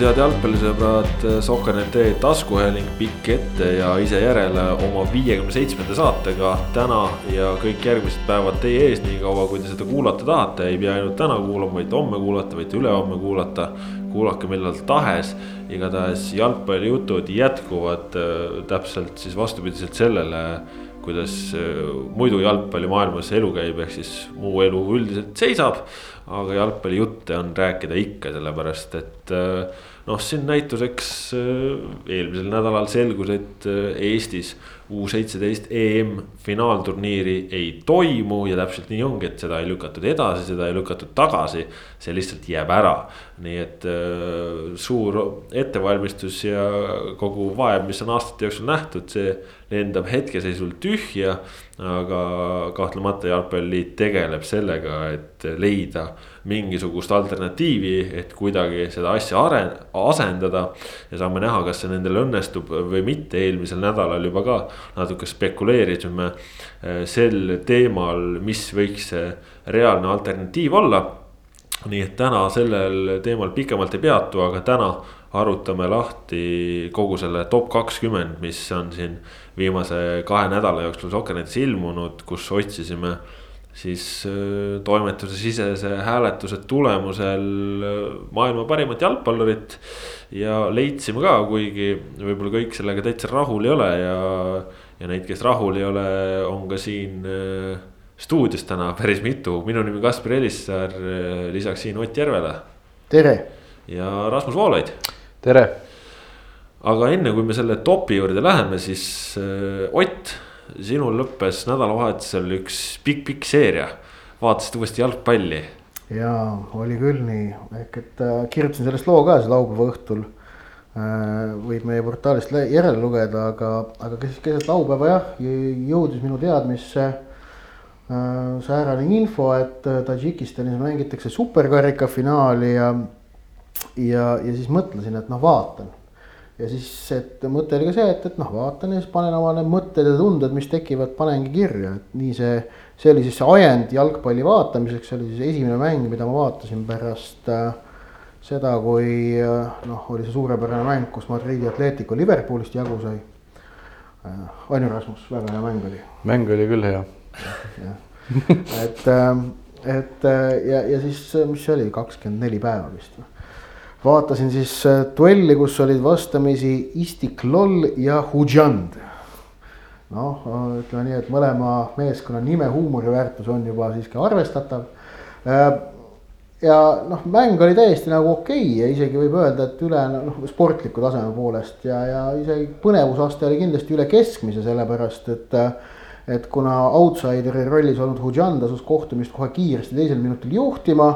tervitus, head jalgpallisõbrad, Sokker.ee taskuhääling pikk ette ja ise järele oma viiekümne seitsmenda saatega täna ja kõik järgmised päevad teie ees, niikaua kui te seda kuulata tahate, ei pea ainult täna kuulama, võite homme kuulata, võite ülehomme kuulata. kuulake millal tahes, igatahes jalgpallijutud jätkuvad äh, täpselt siis vastupidiselt sellele kuidas äh, muidu jalgpallimaailmas elu käib, ehk siis muu elu üldiselt seisab aga jalgpallijutte on rääkida ikka, sellepärast et äh, noh, siin näituseks äh, eelmisel nädalal selgus, et äh, Eestis U seitseteist EM finaalturniiri ei toimu ja täpselt nii ongi, et seda ei lükatud edasi, seda ei lükatud tagasi. see lihtsalt jääb ära, nii et äh, suur ettevalmistus ja kogu vaev, mis on aastate jooksul nähtud, see lendab hetkeseisul tühja. aga kahtlemata jalgpalliliit tegeleb sellega, et leida mingisugust alternatiivi, et kuidagi seda asja aren-, asendada. ja saame näha, kas see nendel õnnestub või mitte, eelmisel nädalal juba ka natuke spekuleerisime eh, sel teemal, mis võiks see reaalne alternatiiv olla. nii et täna sellel teemal pikemalt ei peatu, aga täna arutame lahti kogu selle top kakskümmend, mis on siin viimase kahe nädala jooksul Sokkernetis ilmunud, kus otsisime siis äh, toimetuse sisese hääletuse tulemusel äh, maailma parimat jalgpallurit. ja leidsime ka, kuigi võib-olla kõik sellega täitsa rahul ei ole ja, ja neid, kes rahul ei ole, on ka siin äh, stuudios täna päris mitu, minu nimi Kaspar Elissaar, lisaks siin Ott Järvele. tere. ja Rasmus Voolaid. tere. aga enne kui me selle topi juurde läheme, siis Ott sinul lõppes nädalavahetusel üks pikk-pikk seeria, vaatasid uuesti jalgpalli. ja oli küll nii, ehk et äh, kirjutasin sellest loo ka siis laupäeva õhtul äh,. võib meie portaalist järele lugeda, aga, aga keset, laupäeva jah, jõudis minu teadmisse äh, säärane info, et äh, Tadžikistanis mängitakse superkarika finaali ja, ja, ja siis mõtlesin, et noh, vaatan ja siis, et mõte oli ka see, et, et noh, vaatan ja siis panen oma need mõtted ja tunded, mis tekivad, panengi kirja, et nii see. see oli siis see ajend jalgpalli vaatamiseks, see oli siis esimene mäng, mida ma vaatasin pärast äh, seda, kui äh, noh, oli see suurepärane mäng, kus Madridi Atletico Liverpoolist jagu sai äh,. Ainu Rasmus, väga hea mäng oli. mäng oli küll hea. jah, et äh,, et äh, ja, ja siis, mis see oli, kakskümmend neli päeva vist või vaatasin siis äh, duelli, kus olid vastamisi Istiklol ja Hujand. noh, ütleme nii, et mõlema meeskonna nime huumoriväärtus on juba siiski arvestatav. Äh, ja noh, mäng oli täiesti nagu okei okay ja isegi võib öelda, et üle noh, sportliku taseme poolest ja, ja isegi põnevusaste oli kindlasti üle keskmise, sellepärast et et kuna outsideri rollis olnud Hujand asus kohtumist kohe kiiresti teisel minutil juhtima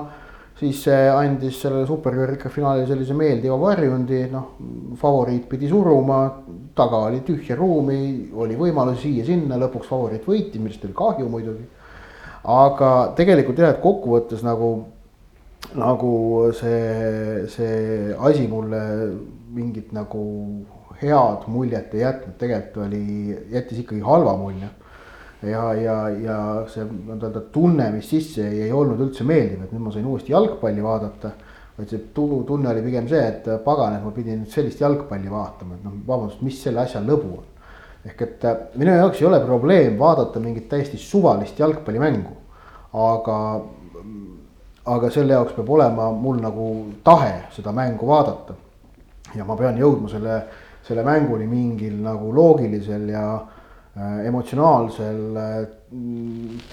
siis see andis sellele superkõrika finaalile sellise meeldiva varjundi, noh, favoriit pidi suruma, taga oli tühja ruumi, oli võimalusi siia-sinna, lõpuks favoriit võitis, millest oli kahju muidugi. aga tegelikult jah, et kokkuvõttes nagu, nagu see, see asi mulle mingit nagu head muljet ei jätnud, tegelikult oli, jättis ikkagi halva mulje ja, ja, ja see nii-öelda tunne, mis sisse jäi, ei olnud üldse meeldiv, et nüüd ma sain uuesti jalgpalli vaadata. vaid see tunne oli pigem see, et pagan, et ma pidin nüüd sellist jalgpalli vaatama, et noh, vabandust, mis selle asja lõbu on. ehk et äh, minu jaoks ei ole probleem vaadata mingit täiesti suvalist jalgpallimängu. aga, aga selle jaoks peab olema mul nagu tahe seda mängu vaadata. ja ma pean jõudma selle, selle mänguni mingil nagu loogilisel ja emotsionaalsel äh,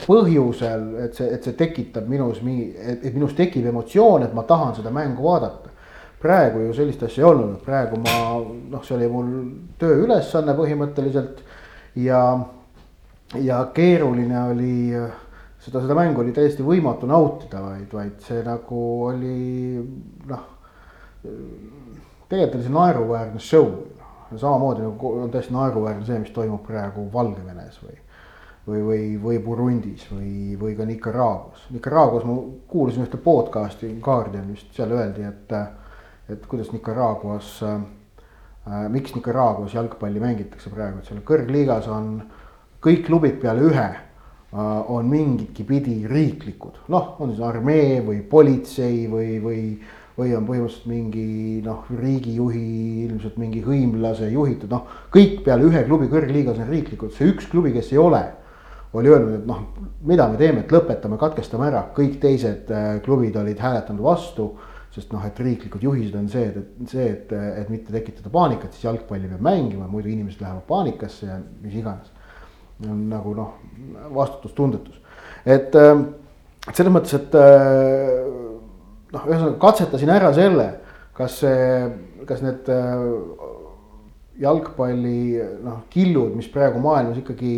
põhjusel, et see, et see tekitab minus mingi, et, minus tekib emotsioon, et ma tahan seda mängu vaadata. praegu ju sellist asja ei olnud, praegu ma noh, see oli mul tööülesanne põhimõtteliselt ja, ja keeruline oli seda, seda mängu oli täiesti võimatu nautida, vaid, vaid see nagu oli noh. tegelikult oli see naeruväärne show samamoodi nagu on täiesti naeruväärne see, mis toimub praegu Valgevenes või. või, või, või Burundis või, või ka Nicaraguas. Nicaraguas ma kuulasin ühte podcast'i Guardianist, seal öeldi, et, et kuidas Nicaraguas äh,. miks Nicaraguas jalgpalli mängitakse praegu, et seal kõrgliigas on kõik klubid peale ühe äh, on mingitki pidi riiklikud, noh, on siis armee või politsei või, või või on põhimõtteliselt mingi noh, riigijuhi ilmselt mingi hõimlase juhitud, noh. kõik peale ühe klubi kõrgliigas on riiklikud, see üks klubi, kes ei ole, oli öelnud, et noh, mida me teeme, et lõpetame, katkestame ära, kõik teised äh, klubid olid hääletanud vastu. sest noh, et riiklikud juhised on see, et see, et, et mitte tekitada paanikat, siis jalgpalli peab mängima, muidu inimesed lähevad paanikasse ja mis iganes. nagu noh, vastutustundetus, et äh, selles mõttes, et äh, noh, ühesõnaga katsetasin ära selle, kas see, kas need äh, jalgpalli noh, killud, mis praegu maailmas ikkagi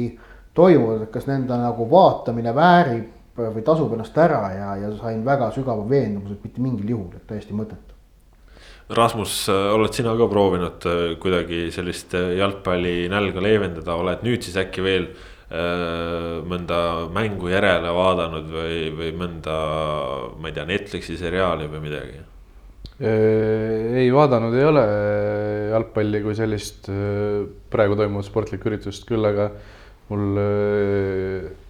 toimuvad, et kas nende nagu vaatamine väärib või tasub ennast ära ja, ja sain väga sügava veendumuse, et mitte mingil juhul, et täiesti mõttetu. Rasmus, oled sina ka proovinud äh, kuidagi sellist äh, jalgpalli nälga leevendada, oled nüüd siis äkki veel Äh, mõnda mängu järele vaadanud või, või mõnda, ma ei tea, Netflixi seriaali või midagi? Äh, ei vaadanud ei ole jalgpalli kui sellist äh, praegu toimuvat sportlikku üritust, küll aga mul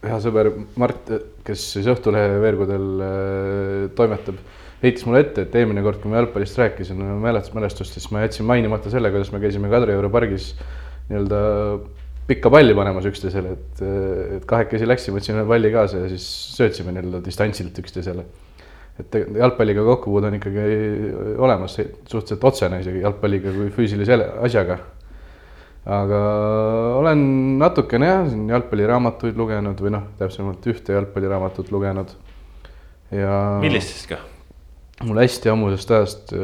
hea sõber Mart, kes siis Õhtulehe veergudel toimetab, heitis mulle ette, et eelmine kord, kui ma jalgpallist rääkisin mälestustest, siis ma jätsin mainimata selle, kuidas me käisime Kadrioru pargis nii-öelda pikka palli panemas üksteisele, et, et kahekesi läksime, võtsime palli kaasa ja siis söötsime nii-öelda distantsilt üksteisele. et jalgpalliga kokkupuude on ikkagi olemas, suhteliselt otsene isegi jalgpalliga kui füüsilise asjaga. aga olen natukene jah, siin jalgpalliraamatuid lugenud või noh, täpsemalt ühte jalgpalliraamatut lugenud ja. millist siis ka? mul hästi ammusest ajast,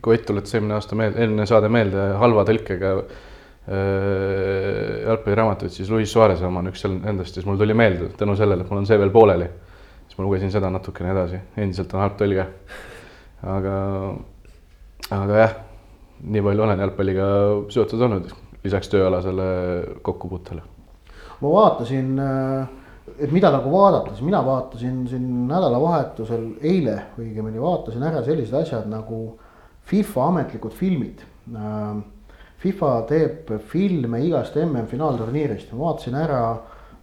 kui Ott tuletas eelmine aasta meelde, eelmine saade meelde halva tõlkega jalgpalliraamatuid, siis Luis Suarez oma on üks nendest, siis mul tuli meelde tänu sellele, et mul on see veel pooleli. siis ma lugesin seda natukene edasi, endiselt on halb tõlge. aga, aga jah, nii palju olen jalgpalliga seotud olnud, lisaks tööalasele kokkupuutele. ma vaatasin, äh, et mida nagu vaadata, siis mina vaatasin siin nädalavahetusel, eile õigemini vaatasin ära sellised asjad nagu FIFA ametlikud filmid äh, FIFA teeb filme igast MM-finaalturniirist, ma vaatasin ära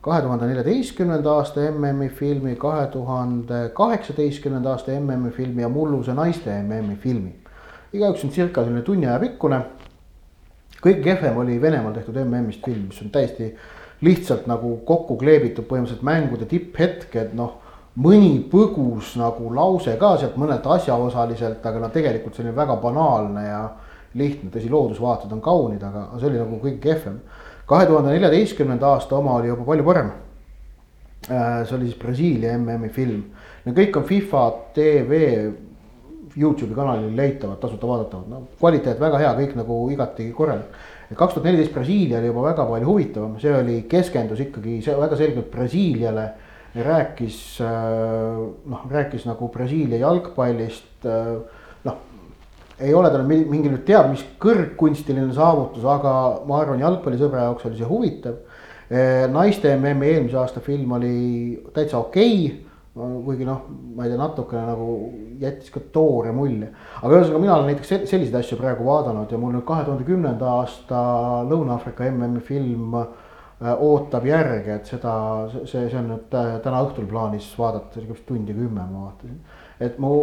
kahe tuhande neljateistkümnenda aasta MM-i filmi, kahe tuhande kaheksateistkümnenda aasta MM-i filmi ja mulluse naiste MM-i filmi. igaüks on circa selline tunni aja pikkune. kõige kehvem oli Venemaal tehtud MM-ist film, mis on täiesti lihtsalt nagu kokku kleebitud põhimõtteliselt mängude tipphetked, noh mõni põgus nagu lause ka sealt mõnelt asjaosaliselt, aga noh, tegelikult selline väga banaalne ja lihtne, tõsi, loodusvaated on kaunid, aga see oli nagu kõige kehvem. kahe tuhande neljateistkümnenda aasta oma oli juba palju parem. Äh, see oli siis Brasiilia MM-i film, need kõik on FIFA tv Youtube'i kanalil leitavad, tasuta vaadatavad, no kvaliteet väga hea, kõik nagu igati korralik. et kaks tuhat neliteist Brasiilia oli juba väga palju huvitavam, see oli, keskendus ikkagi see väga selgelt Brasiiliale. rääkis äh, noh, rääkis nagu Brasiilia jalgpallist äh, ei ole tal mingi nüüd teab mis kõrgkunstiline saavutus, aga ma arvan, jalgpallisõbra jaoks oli see huvitav. Eh, naiste MM-i eelmise aasta film oli täitsa okei okay kuigi noh, ma ei tea, natukene nagu jättis ka toore mulje. aga ühesõnaga, mina olen näiteks selliseid asju praegu vaadanud ja mul nüüd kahe tuhande kümnenda aasta Lõuna-Aafrika MM-i film äh, ootab järge, et seda, see, see on nüüd äh, täna õhtul plaanis vaadata, see oli vist tund ja kümme ma vaatasin et mu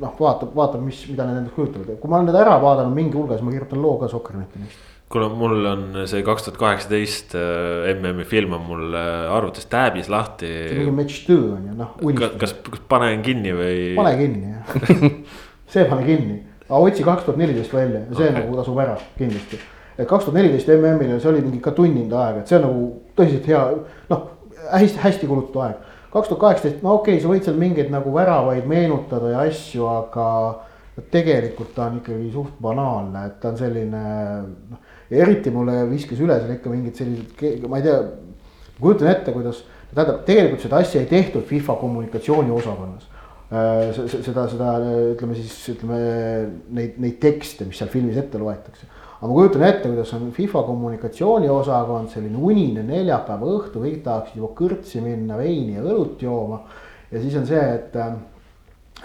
noh, vaatab, vaatab, mis, mida need endast kujutavad, kui ma olen need ära vaadanud mingi hulga, siis ma kirjutan loo ka Sokkerneti neist kuna mul on see kaks tuhat kaheksateist äh, MM-i film on mul äh, arvutis tääbis lahti. see on mingi match two on ju noh. kas, kas, panen kinni või? pane kinni jah see pane kinni, aga otsi kaks tuhat neliteist välja ja see okay. nagu tasub ära kindlasti. et kaks tuhat neliteist MM-il see oli mingi ka tunninde aega, et see on nagu tõsiselt hea, noh hästi, hästi kulutatud aeg kaks tuhat kaheksateist, no okei okay,, sa võid seal mingeid nagu väravaid meenutada ja asju, aga tegelikult ta on ikkagi suht banaalne, et ta on selline noh. eriti mulle viskas üle seal ikka mingid sellised, ma ei tea, kujutan ette, kuidas, tähendab, tegelikult seda asja ei tehtud FIFA kommunikatsiooniosakonnas äh, seda, seda ütleme siis ütleme neid, neid tekste, mis seal filmis ette loetakse aga ma kujutan ette, kuidas on FIFA kommunikatsiooniosakond, selline unine neljapäeva õhtu, kõik tahaksid juba kõrtsi minna, veini ja õlut jooma. ja siis on see, et,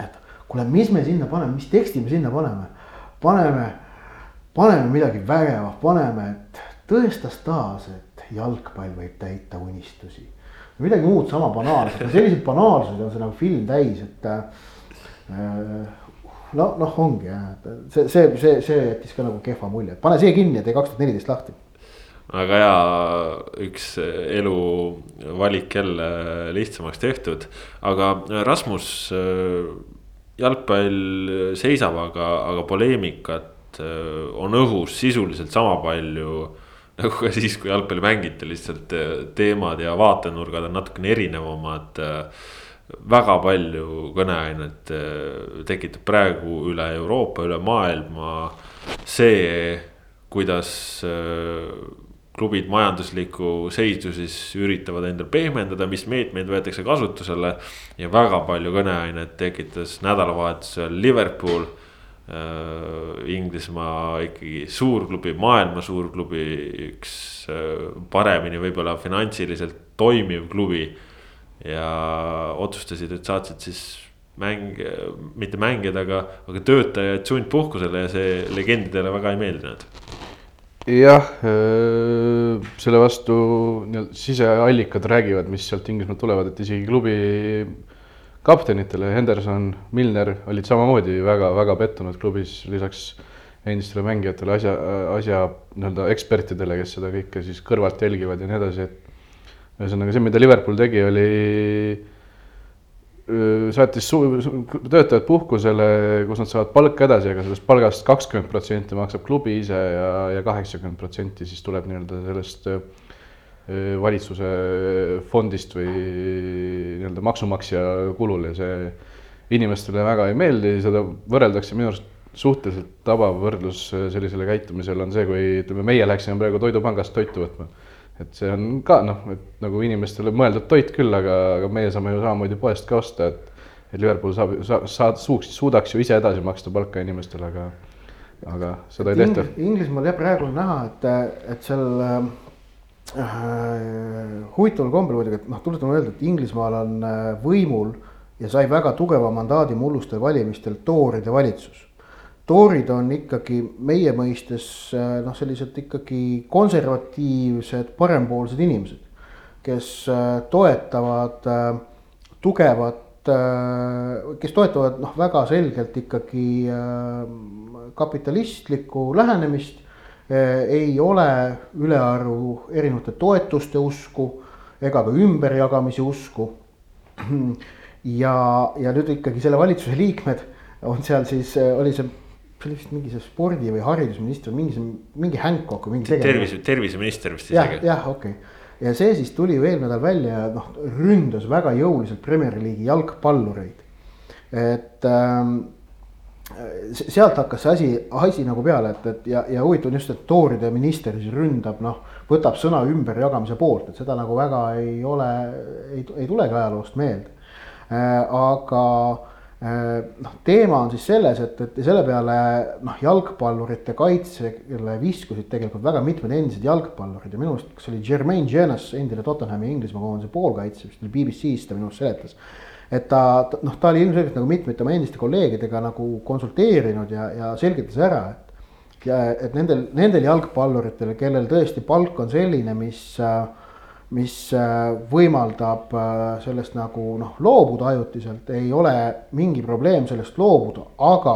et kuule, mis me sinna paneme, mis teksti me sinna paneme. paneme, paneme midagi vägevat, paneme, et tõestas taas, et jalgpall võib täita unistusi. midagi muud sama banaalset, selliseid banaalsusi on see nagu film täis, et äh, no noh, ongi jah, et see, see, see, see jättis ka nagu kehva mulje, pane see kinni ja tee kaks tuhat neliteist lahti. aga jaa, üks elu valik jälle lihtsamaks tehtud, aga Rasmus, jalgpall seisab, aga, aga poleemikat on õhus sisuliselt sama palju nagu ka siis, kui jalgpalli mängiti, lihtsalt teemad ja vaatenurgad on natukene erinevamad väga palju kõneainet äh, tekitab praegu üle Euroopa, üle maailma see, kuidas äh, klubid majanduslikku seisu siis üritavad endal pehmendada, mis meetmeid võetakse kasutusele. ja väga palju kõneainet tekitas nädalavahetusel Liverpool äh,. Inglismaa ikkagi suurklubi, maailma suurklubi, üks äh, paremini võib-olla finantsiliselt toimiv klubi ja otsustasid, et saatsid siis mäng, mitte mängijad, aga, aga töötajaid sundpuhkusele ja see legendidele väga ei meeldinud. jah, selle vastu nii-öelda siseallikad räägivad, mis sealt Inglismaalt tulevad, et isegi klubi kaptenitele, Henderson, Milner olid samamoodi väga-väga pettunud klubis, lisaks endistele mängijatele, asja, asja nii-öelda ekspertidele, kes seda kõike siis kõrvalt jälgivad ja nii edasi, et ühesõnaga see, mida Liverpool tegi, oli saatis töötajad puhkusele, kus nad saavad palka edasi, aga sellest palgast kakskümmend protsenti maksab klubi ise ja, ja kaheksakümmend protsenti siis tuleb nii-öelda sellest valitsuse fondist või nii-öelda maksumaksja kulul ja see inimestele väga ei meeldi, seda võrreldakse minu arust suhteliselt tabav võrdlus sellisele käitumisele on see, kui ütleme, meie läheksime praegu Toidupangast toitu võtma et see on ka noh, et nagu inimestele mõeldud toit küll, aga, aga meie saame ju samamoodi poest ka osta, et et Liverpool saab, saab, saad, suuks, suudaks ju ise edasi maksta palka inimestele, aga aga seda ei tehta Ingl. Inglismaal jah, praegu on näha, et, et seal äh, huvitaval kombel muidugi, et noh, tuletame meelde, et Inglismaal on äh, võimul ja sai väga tugeva mandaadi mullustel valimistel tooride valitsus toorid on ikkagi meie mõistes äh, noh, sellised ikkagi konservatiivsed, parempoolsed inimesed, kes äh, toetavad äh, tugevat, kes toetavad noh, väga selgelt ikkagi kapitalistlikku lähenemist. ei ole ülearu erinevate toetuste usku ega ka ümberjagamise usku. ja, ja nüüd ikkagi selle valitsuse liikmed on seal siis, oli see see oli vist mingi see spordi või haridusminister, mingi see, mingi Hancock või mingi. tervise, terviseminister vist isegi. jah, okei okay. ja see siis tuli ju eelmine nädal välja ja noh, ründas väga jõuliselt Premier League'i jalgpallureid. et ähm, sealt hakkas see asi, asi nagu peale, et, et ja, ja huvitav on just, et tooride minister siis ründab, noh, võtab sõna ümberjagamise poolt, et seda nagu väga ei ole, ei, ei tulegi ajaloost meelde äh,. aga noh, teema on siis selles, et, et selle peale noh, jalgpallurite kaitsele viskusid tegelikult väga mitmed endised jalgpallurid ja minu arust, kas oli Jermaine Jenas, endine Tottenhami Inglismaa koondise poolkaitse, vist oli BBC-s ta minu arust seletas. et ta noh, ta oli ilmselgelt nagu mitmete oma endiste kolleegidega nagu konsulteerinud ja, ja selgitas ära, et. et nendel, nendel jalgpalluritel, kellel tõesti palk on selline, mis äh, mis äh, võimaldab äh, sellest nagu noh, loobuda ajutiselt, ei ole mingi probleem sellest loobuda, aga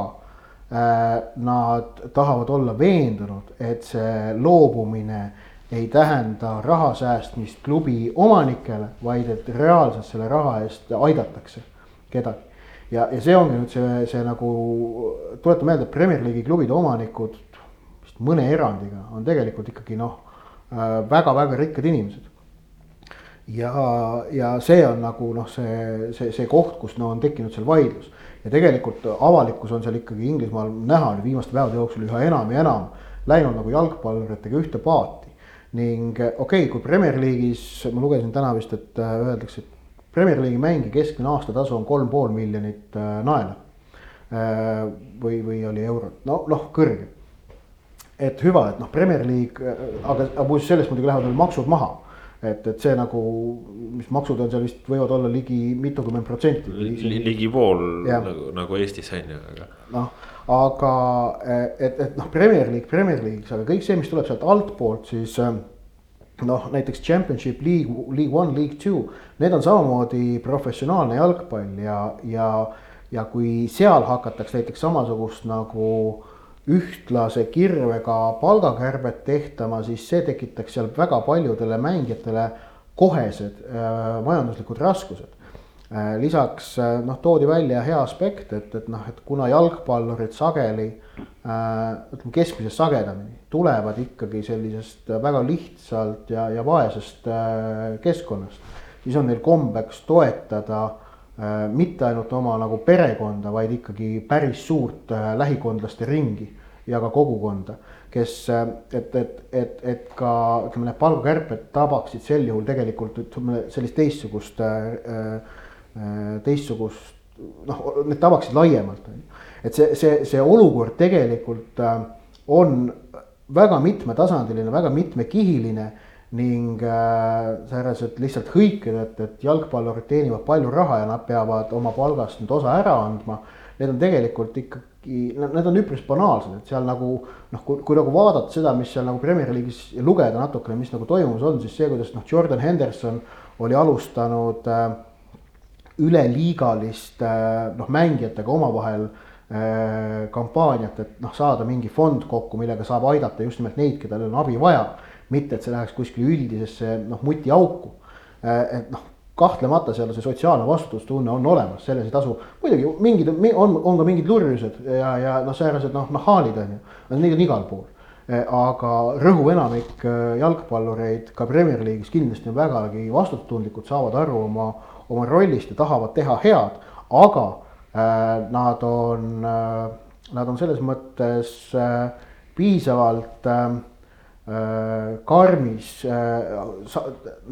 äh, nad tahavad olla veendunud, et see loobumine ei tähenda raha säästmist klubi omanikele, vaid et reaalselt selle raha eest aidatakse kedagi. ja, ja see ongi nüüd see, see nagu, tuletan meelde, et Premier League'i klubide omanikud, vist mõne erandiga, on tegelikult ikkagi noh väga,, väga-väga rikkad inimesed ja, ja see on nagu noh, see, see, see koht, kus no on tekkinud seal vaidlus. ja tegelikult avalikkus on seal ikkagi Inglismaal näha nüüd viimaste päevade jooksul üha enam ja enam läinud nagu jalgpalluritega ühte paati. ning okei okay,, kui Premier League'is, ma lugesin täna vist, et äh, öeldakse, et Premier League'i mängi keskmine aastatasu on kolm pool miljonit äh, naela. Äh, või, või oli eurot, no noh, kõrge. et hüva, et noh, Premier League, aga, aga muuseas sellest muidugi lähevad veel maksud maha et, et see nagu, mis maksud on seal vist võivad olla ligi mitukümmend protsenti. ligi pool nagu, nagu Eestis on ju, aga. noh, aga et, et noh, Premier League, Premier League's, aga kõik see, mis tuleb sealt altpoolt, siis ähm, noh, näiteks Championship League, League One, League Two, need on samamoodi professionaalne jalgpall ja, ja ja kui seal hakatakse näiteks samasugust nagu ühtlase kirvega palgakärbet tehtama, siis see tekitaks seal väga paljudele mängijatele kohesed äh, majanduslikud raskused äh,. lisaks äh, noh, toodi välja hea aspekt, et, et noh, et kuna jalgpallurid sageli ütleme keskmisest sagedamini tulevad ikkagi sellisest väga lihtsalt ja, ja vaesest keskkonnast, siis on neil kombeks toetada mitte ainult oma nagu perekonda, vaid ikkagi päris suurt äh, lähikondlaste ringi ja ka kogukonda, kes, äh, et, et, et, et ka ütleme, need palgakärped tabaksid sel juhul tegelikult ütleme sellist teistsugust äh,, äh teistsugust noh, need tabaksid laiemalt, on ju. et see, see, see olukord tegelikult äh, on väga mitmetasandiline, väga mitmekihiline ning äh, säärased lihtsalt hõiked, et, et jalgpallurid teenivad palju raha ja nad peavad oma palgast nüüd osa ära andma. Need on tegelikult ikkagi, need on üpris banaalsed, et seal nagu noh, kui, kui nagu vaadata seda, mis seal nagu Premier League'is ja lugeda natukene, mis nagu toimumas on, siis see, kuidas noh, Jordan Henderson oli alustanud äh, üleliigalist äh, noh, mängijatega omavahel äh, kampaaniat, et noh, saada mingi fond kokku, millega saab aidata just nimelt neid, kellel on abi vaja. Mitte, et see läheks kuskile üldisesse noh, mutiauku. Äh, et noh, kahtlemata seal see sotsiaalne vastutustunne on olemas, selles ei tasu, muidugi mingid on, on ka mingid lurjused ja, ja noh, säärased noh, nahaalid on ju, neid on igal pool. Aga rõhuv enamik jalgpallureid ka Premier League'is kindlasti on vägagi vastutustundlikud, saavad aru oma oma rollist ja tahavad teha head, aga äh, nad on äh,, nad on selles mõttes äh, piisavalt äh, äh karmis äh,,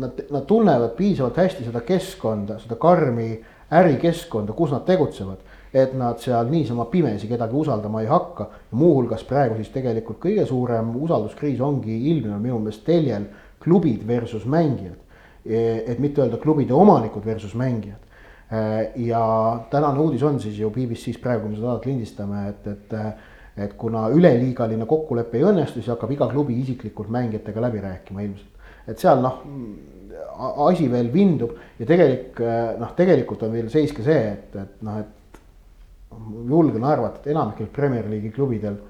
nad, nad tunnevad piisavalt hästi seda keskkonda, seda karmi ärikeskkonda, kus nad tegutsevad et nad seal niisama pimesi kedagi usaldama ei hakka. muuhulgas praegu siis tegelikult kõige suurem usalduskriis ongi ilmnenud minu meelest teljel klubid versus mängijad et mitte öelda klubide omanikud versus mängijad. ja tänane uudis on siis ju BBC-s praegu, kui me seda saadet lindistame, et, et, et kuna üleliigaline kokkulepe ei õnnestu, siis hakkab iga klubi isiklikult mängijatega läbi rääkima ilmselt. et seal noh, asi veel vindub ja tegelik noh, tegelikult on veel seis ka see, et, et noh, et julgen arvata, et enamikel Premier League'i klubidel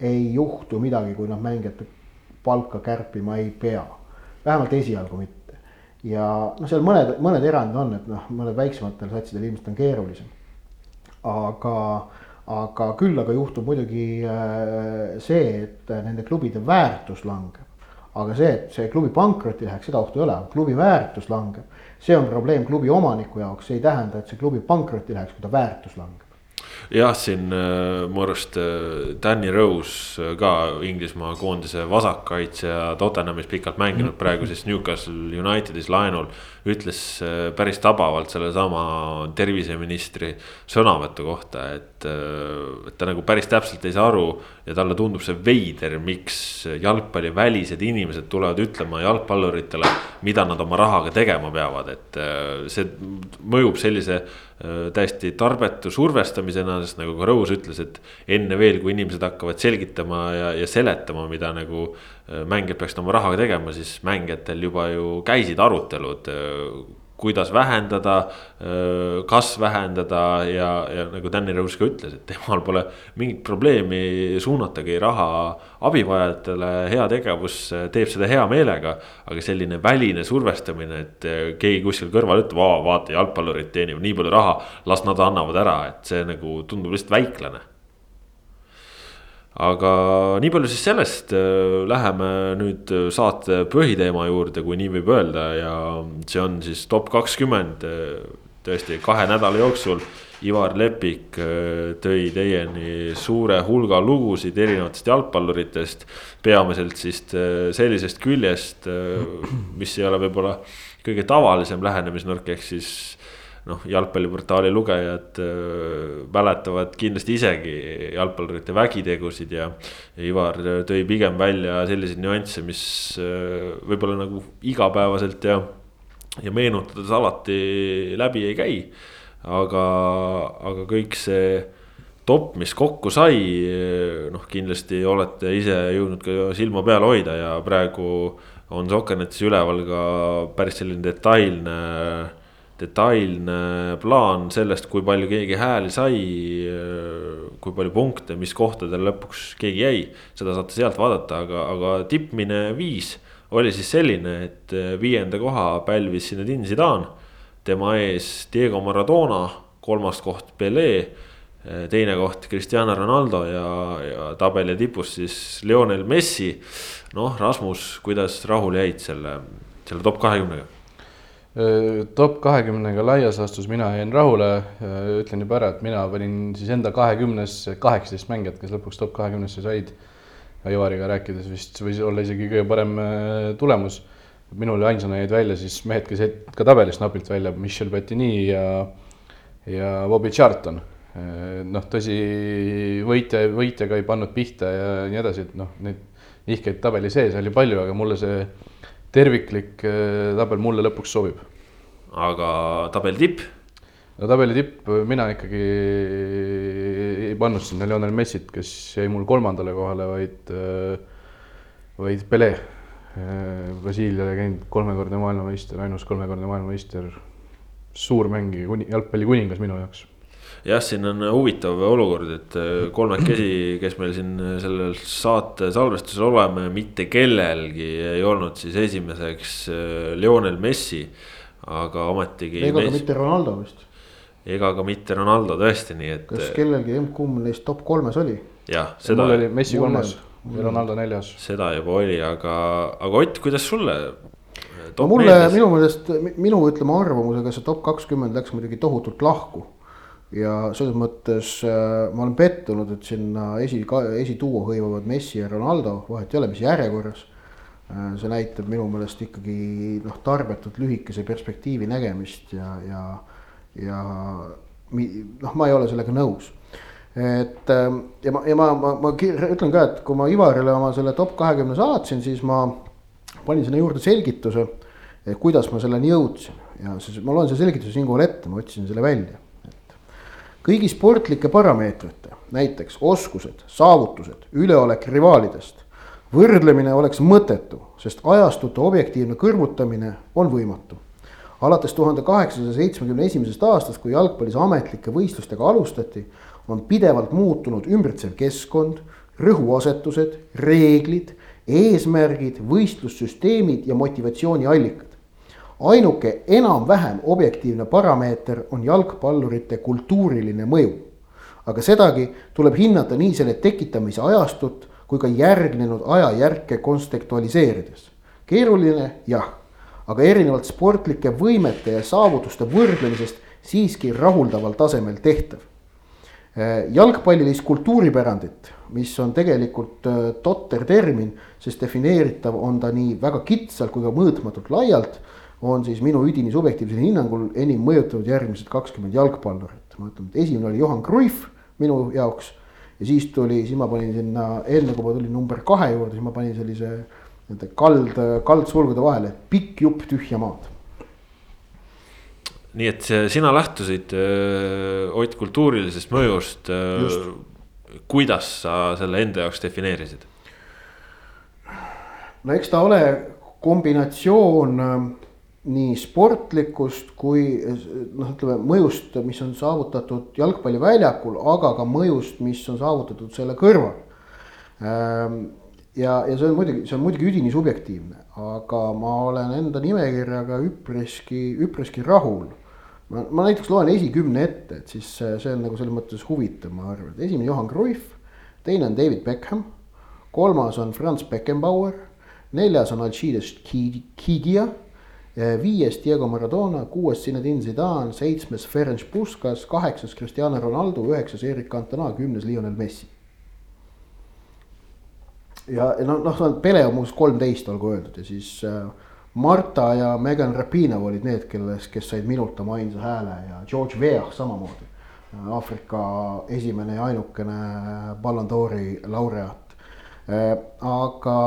ei juhtu midagi, kui nad mängijate palka kärpima ei pea. vähemalt esialgu mitte ja noh, seal mõned, mõned erandid on, et noh, mõned väiksematel satsidel ilmselt on keerulisem. aga, aga küll aga juhtub muidugi äh, see, et nende klubide väärtus langeb. aga see, et see klubi pankrotti läheks, seda ohtu ei ole, klubi väärtus langeb. see on probleem klubi omaniku jaoks, see ei tähenda, et see klubi pankrotti läheks, kui ta väärtus langeb jah, siin äh, mu arust äh, Danny Rose ka Inglismaa koondise vasakkaitsja Tottenhamis pikalt mänginud, mhm. praegu siis Newcastle Unitedis laenul. ütles päris tabavalt sellesama terviseministri sõnavõtu kohta, et, et ta nagu päris täpselt ei saa aru. ja talle tundub see veider, miks jalgpallivälised inimesed tulevad ütlema jalgpalluritele, mida nad oma rahaga tegema peavad, et see mõjub sellise Äh, täiesti tarbetu survestamisena, sest nagu ka Rose ütles, et enne veel, kui inimesed hakkavad selgitama ja, ja seletama, mida nagu äh, mängijad peaksid oma rahaga tegema, siis mängijatel juba ju käisid arutelud äh, kuidas vähendada, kas vähendada ja, ja nagu Danny Rose ka ütles, et temal pole mingit probleemi suunatagi raha abivajajatele, heategevus teeb seda hea meelega. aga selline väline survestamine, et keegi kuskil kõrval ütleb, vaata jalgpallurid teenivad nii palju raha, las nad annavad ära, et see nagu tundub lihtsalt väiklane aga nii palju siis sellest, äh, läheme nüüd äh, saate põhiteema juurde, kui nii võib öelda ja see on siis top kakskümmend. Äh, tõesti kahe nädala jooksul Ivar Lepik tõi teieni suure hulga lugusid erinevatest jalgpalluritest. peamiselt siis sellisest küljest, mis ei ole võib-olla kõige tavalisem lähenemisnurk, ehk siis noh, jalgpalliportaali lugejad äh, mäletavad kindlasti isegi jalgpallurite vägitegusid ja. Ivar tõi pigem välja selliseid nüansse, mis äh, võib-olla nagu igapäevaselt ja, ja meenutades alati läbi ei käi. aga, aga kõik see top, mis kokku sai, noh, kindlasti olete ise jõudnud ka silma peal hoida ja praegu on Soccernetis üleval ka päris selline detailne detailne plaan sellest, kui palju keegi hääli sai. kui palju punkte, mis kohtadel lõpuks keegi jäi, seda saate sealt vaadata, aga, aga tippmine viis oli siis selline, et viienda koha pälvis Zinedine Zidane. tema ees Diego Maradona, kolmas koht Pele, teine koht Cristiano Ronaldo ja, ja tabeli tipus siis Lionel Messi. noh, Rasmus, kuidas rahule jäid selle, selle top kahekümnega? Top kahekümnega laias laastus mina jäin rahule, ütlen juba ära, et mina panin siis enda kahekümnesse kaheksateist mängijat, kes lõpuks top kahekümnesse said. Ivariga rääkides vist võis olla isegi kõige parem tulemus. minul ainsana jäid välja siis mehed, kes jäid ka tabelist napilt välja, Michel Bettini ja, ja Bobby Charlton. noh, tõsi, võitja, võitjaga ei pannud pihta ja nii edasi, et noh, neid nihkeid tabeli sees oli palju, aga mulle see terviklik äh, tabel mulle lõpuks sobib. aga tabeli tipp? no tabeli tipp, mina ikkagi ei pannud sinna Lionel Messit, kes jäi mul kolmandale kohale, vaid, äh, vaid Pele. Äh, Brasiilia legend, kolmekordne maailmameister, ainus kolmekordne maailmameister. suur mängija, jalgpallikuningas minu jaoks jah, siin on huvitav olukord, et äh, kolmekesi, kes meil siin sellel saate salvestusel oleme, mitte kellelgi ei olnud siis esimeseks äh, Lionel Messi. aga ometigi. ega ka mitte Ronaldo vist. ega ka mitte Ronaldo tõesti, nii et. kas kellelgi, kumb neist top kolmes oli? jah, seda. mul oli Messi kolmas ja Ronaldo neljas. seda juba oli, aga, aga Ott, kuidas sulle? no mulle meeldis? minu meelest, minu ütleme arvamusega see top kakskümmend läks muidugi tohutult lahku ja selles mõttes äh, ma olen pettunud, et sinna esi, esituua hõivavad Messi ja Ronaldo, vahet ei ole, mis järjekorras äh,. see näitab minu meelest ikkagi noh, tarbetut lühikese perspektiivi nägemist ja, ja, ja noh, ma ei ole sellega nõus. et äh, ja ma, ja ma, ma, ma ütlen ka, et kui ma Ivarile oma selle top kahekümne saatsin, siis ma panin sinna juurde selgituse, kuidas ma selleni jõudsin ja siis ma loen selle selgituse siinkohal ette, ma otsisin selle välja kõigi sportlike parameetrite, näiteks oskused, saavutused, üleolek rivaalidest, võrdlemine oleks mõttetu, sest ajastute objektiivne kõrvutamine on võimatu. alates tuhande kaheksasaja seitsmekümne esimesest aastast, kui jalgpallis ametlike võistlustega alustati, on pidevalt muutunud ümbritsev keskkond, rõhuasetused, reeglid, eesmärgid, võistlussüsteemid ja motivatsiooniallikad ainuke enam-vähem objektiivne parameeter on jalgpallurite kultuuriline mõju. aga sedagi tuleb hinnata nii selle tekitamise ajastut kui ka järgnenud ajajärke kontekstualiseerides. keeruline, jah, aga erinevalt sportlike võimete ja saavutuste võrdlemisest siiski rahuldaval tasemel tehtav. jalgpallilist kultuuripärandit, mis on tegelikult äh, totter termin, sest defineeritav on ta nii väga kitsalt kui ka mõõtmatult laialt on siis minu üdini subjektiivsel hinnangul enim mõjutanud järgmised kakskümmend jalgpallurit. ma ütlen, et esimene oli Johan Cruyff minu jaoks ja siis tuli, siis ma panin sinna, enne kui ma tulin number kahe juurde, siis ma panin sellise nende kald, kaldsulgude vahele, pikk jupp tühja maad. nii et sina lähtusid öö, Ott kultuurilisest mõjust. kuidas sa selle enda jaoks defineerisid? no eks ta ole kombinatsioon nii sportlikust kui noh, ütleme mõjust, mis on saavutatud jalgpalliväljakul, aga ka mõjust, mis on saavutatud selle kõrval. Ehm, ja, ja see on muidugi, see on muidugi üdini subjektiivne, aga ma olen enda nimekirjaga üpriski, üpriski rahul. ma, ma näiteks loen esikümne ette, et siis see, see on nagu selles mõttes huvitav, ma arvan, et esimene Johan Cruyff, teine on David Beckham, kolmas on Franz Beckenbauer, neljas on Alcides Kigia viies Diego Maradona, kuues Zinedine Zidane, seitsmes Ferenc Puskas, kaheksas Cristiano Ronaldo, üheksas Erik Cantona, kümnes Lionel Messi. ja noh, noh, Pele on muuseas kolmteist, olgu öeldud ja siis äh, Marta ja Megan Rapinov olid need, kelles, kes said minult oma ainsa hääle ja George Weah samamoodi. Aafrika esimene ja ainukene Ballon d'Ori laureaat aga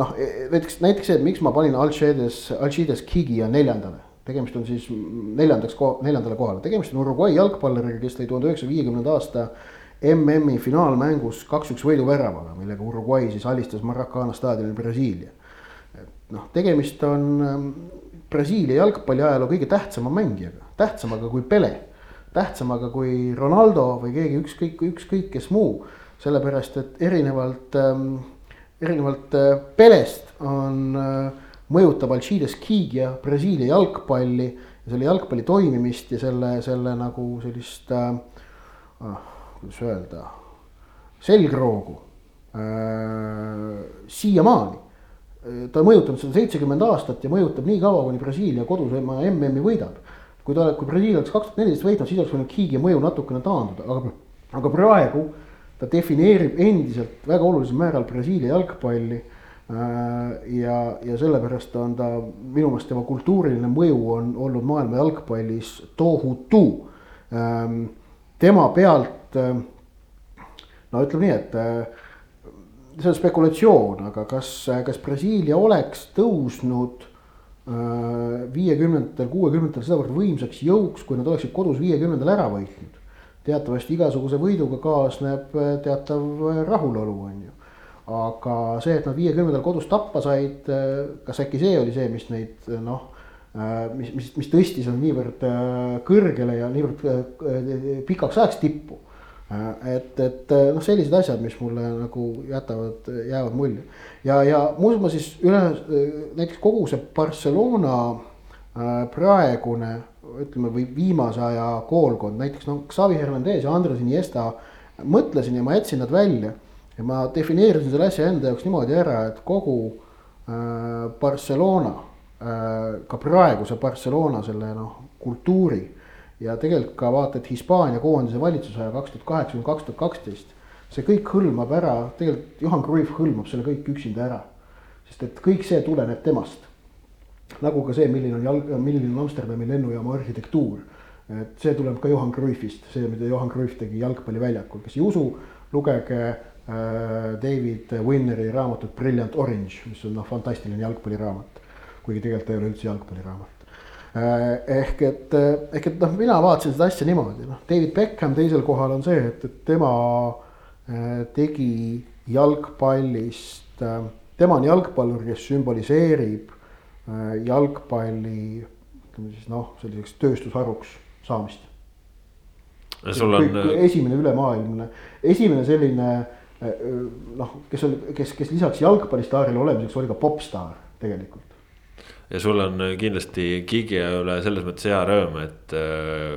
noh, e, e, näiteks, näiteks see, miks ma panin Alcides, Alcides Kigia neljandale. tegemist on siis neljandaks, neljandale kohale, tegemist on Uruguay jalgpalluriga, kes lõi tuhande üheksasaja viiekümnenda aasta MM-i finaalmängus kaks-üks võiduväravaga, millega Uruguay siis alistas Maracana staadionil Brasiilia. et noh, tegemist on ähm, Brasiilia jalgpalli ajaloo kõige tähtsama mängijaga, tähtsamaga kui Pele. tähtsamaga kui Ronaldo või keegi ükskõik, ükskõik kes muu, sellepärast et erinevalt ähm,, erinevalt äh, Pelest on äh, mõjutab Alcides Kigia Brasiilia jalgpalli ja selle jalgpalli toimimist ja selle, selle nagu sellist äh,, ah, kuidas öelda, selgroogu äh, siiamaani. ta on mõjutanud seda seitsekümmend aastat ja mõjutab nii kaua, kuni Brasiilia kodus oma MM-i võidab. kui ta, kui Brasiilia oleks kaks tuhat neliteist võitnud, siis oleks võinud Kiigi mõju natukene taanduda, aga, aga praegu ta defineerib endiselt väga olulisel määral Brasiilia jalgpalli Äh, ja, ja sellepärast on ta minu meelest tema kultuuriline mõju on olnud maailma jalgpallis tohutu. Ähm, tema pealt, äh, no ütleme nii, et äh, see on spekulatsioon, aga kas, kas Brasiilia oleks tõusnud viiekümnendatel, kuuekümnendatel sedavõrd võimsaks jõuks, kui nad oleksid kodus viiekümnendal ära võitnud. Teatavasti igasuguse võiduga kaasneb teatav rahulolu, on ju aga see, et nad viiekümnendal kodus tappa said, kas äkki see oli see, mis neid noh, mis, mis, mis tõstis nad niivõrd kõrgele ja niivõrd pikaks ajaks tippu. et, et noh, sellised asjad, mis mulle nagu jätavad, jäävad mulje. ja, ja muuseas ma siis üle, näiteks kogu see Barcelona praegune ütleme, või viimase aja koolkond, näiteks noh, Xavi Hernandez ja Andres Iniesta, mõtlesin ja ma jätsin nad välja ja ma defineerisin selle asja enda jaoks niimoodi ära, et kogu äh, Barcelona äh,, ka praeguse Barcelona selle noh, kultuuri ja tegelikult ka vaata, et Hispaania koondise valitsuse aja kaks tuhat kaheksa kuni kaks tuhat kaksteist. see kõik hõlmab ära, tegelikult Johan Cruyff hõlmab selle kõik üksinda ära. sest et kõik see tuleneb temast. Nagu ka see, milline on jalg, milline on Amsterdami lennujaama arhitektuur. et see tuleb ka Johan Cruyffist, see, mida Johan Cruyff tegi jalgpalliväljakul, kes ei usu, lugege Äh, David Winneri raamatut Brilliant Orange, mis on noh, fantastiline jalgpalliraamat. kuigi tegelikult ta ei ole üldse jalgpalliraamat. Äh, ehk et, äh, ehk et noh, mina vaatasin seda asja niimoodi, noh, David Beckham teisel kohal on see, et, et tema tegi jalgpallist, tema on jalgpallur, kes sümboliseerib jalgpalli ütleme siis noh, selliseks tööstusharuks saamist. sul on. esimene ülemaailmne, esimene selline noh, kes oli, kes, kes lisaks jalgpallistaarile olemiseks oli ka popstaar tegelikult. ja sul on kindlasti Gigi üle selles mõttes hea rõõm, et äh,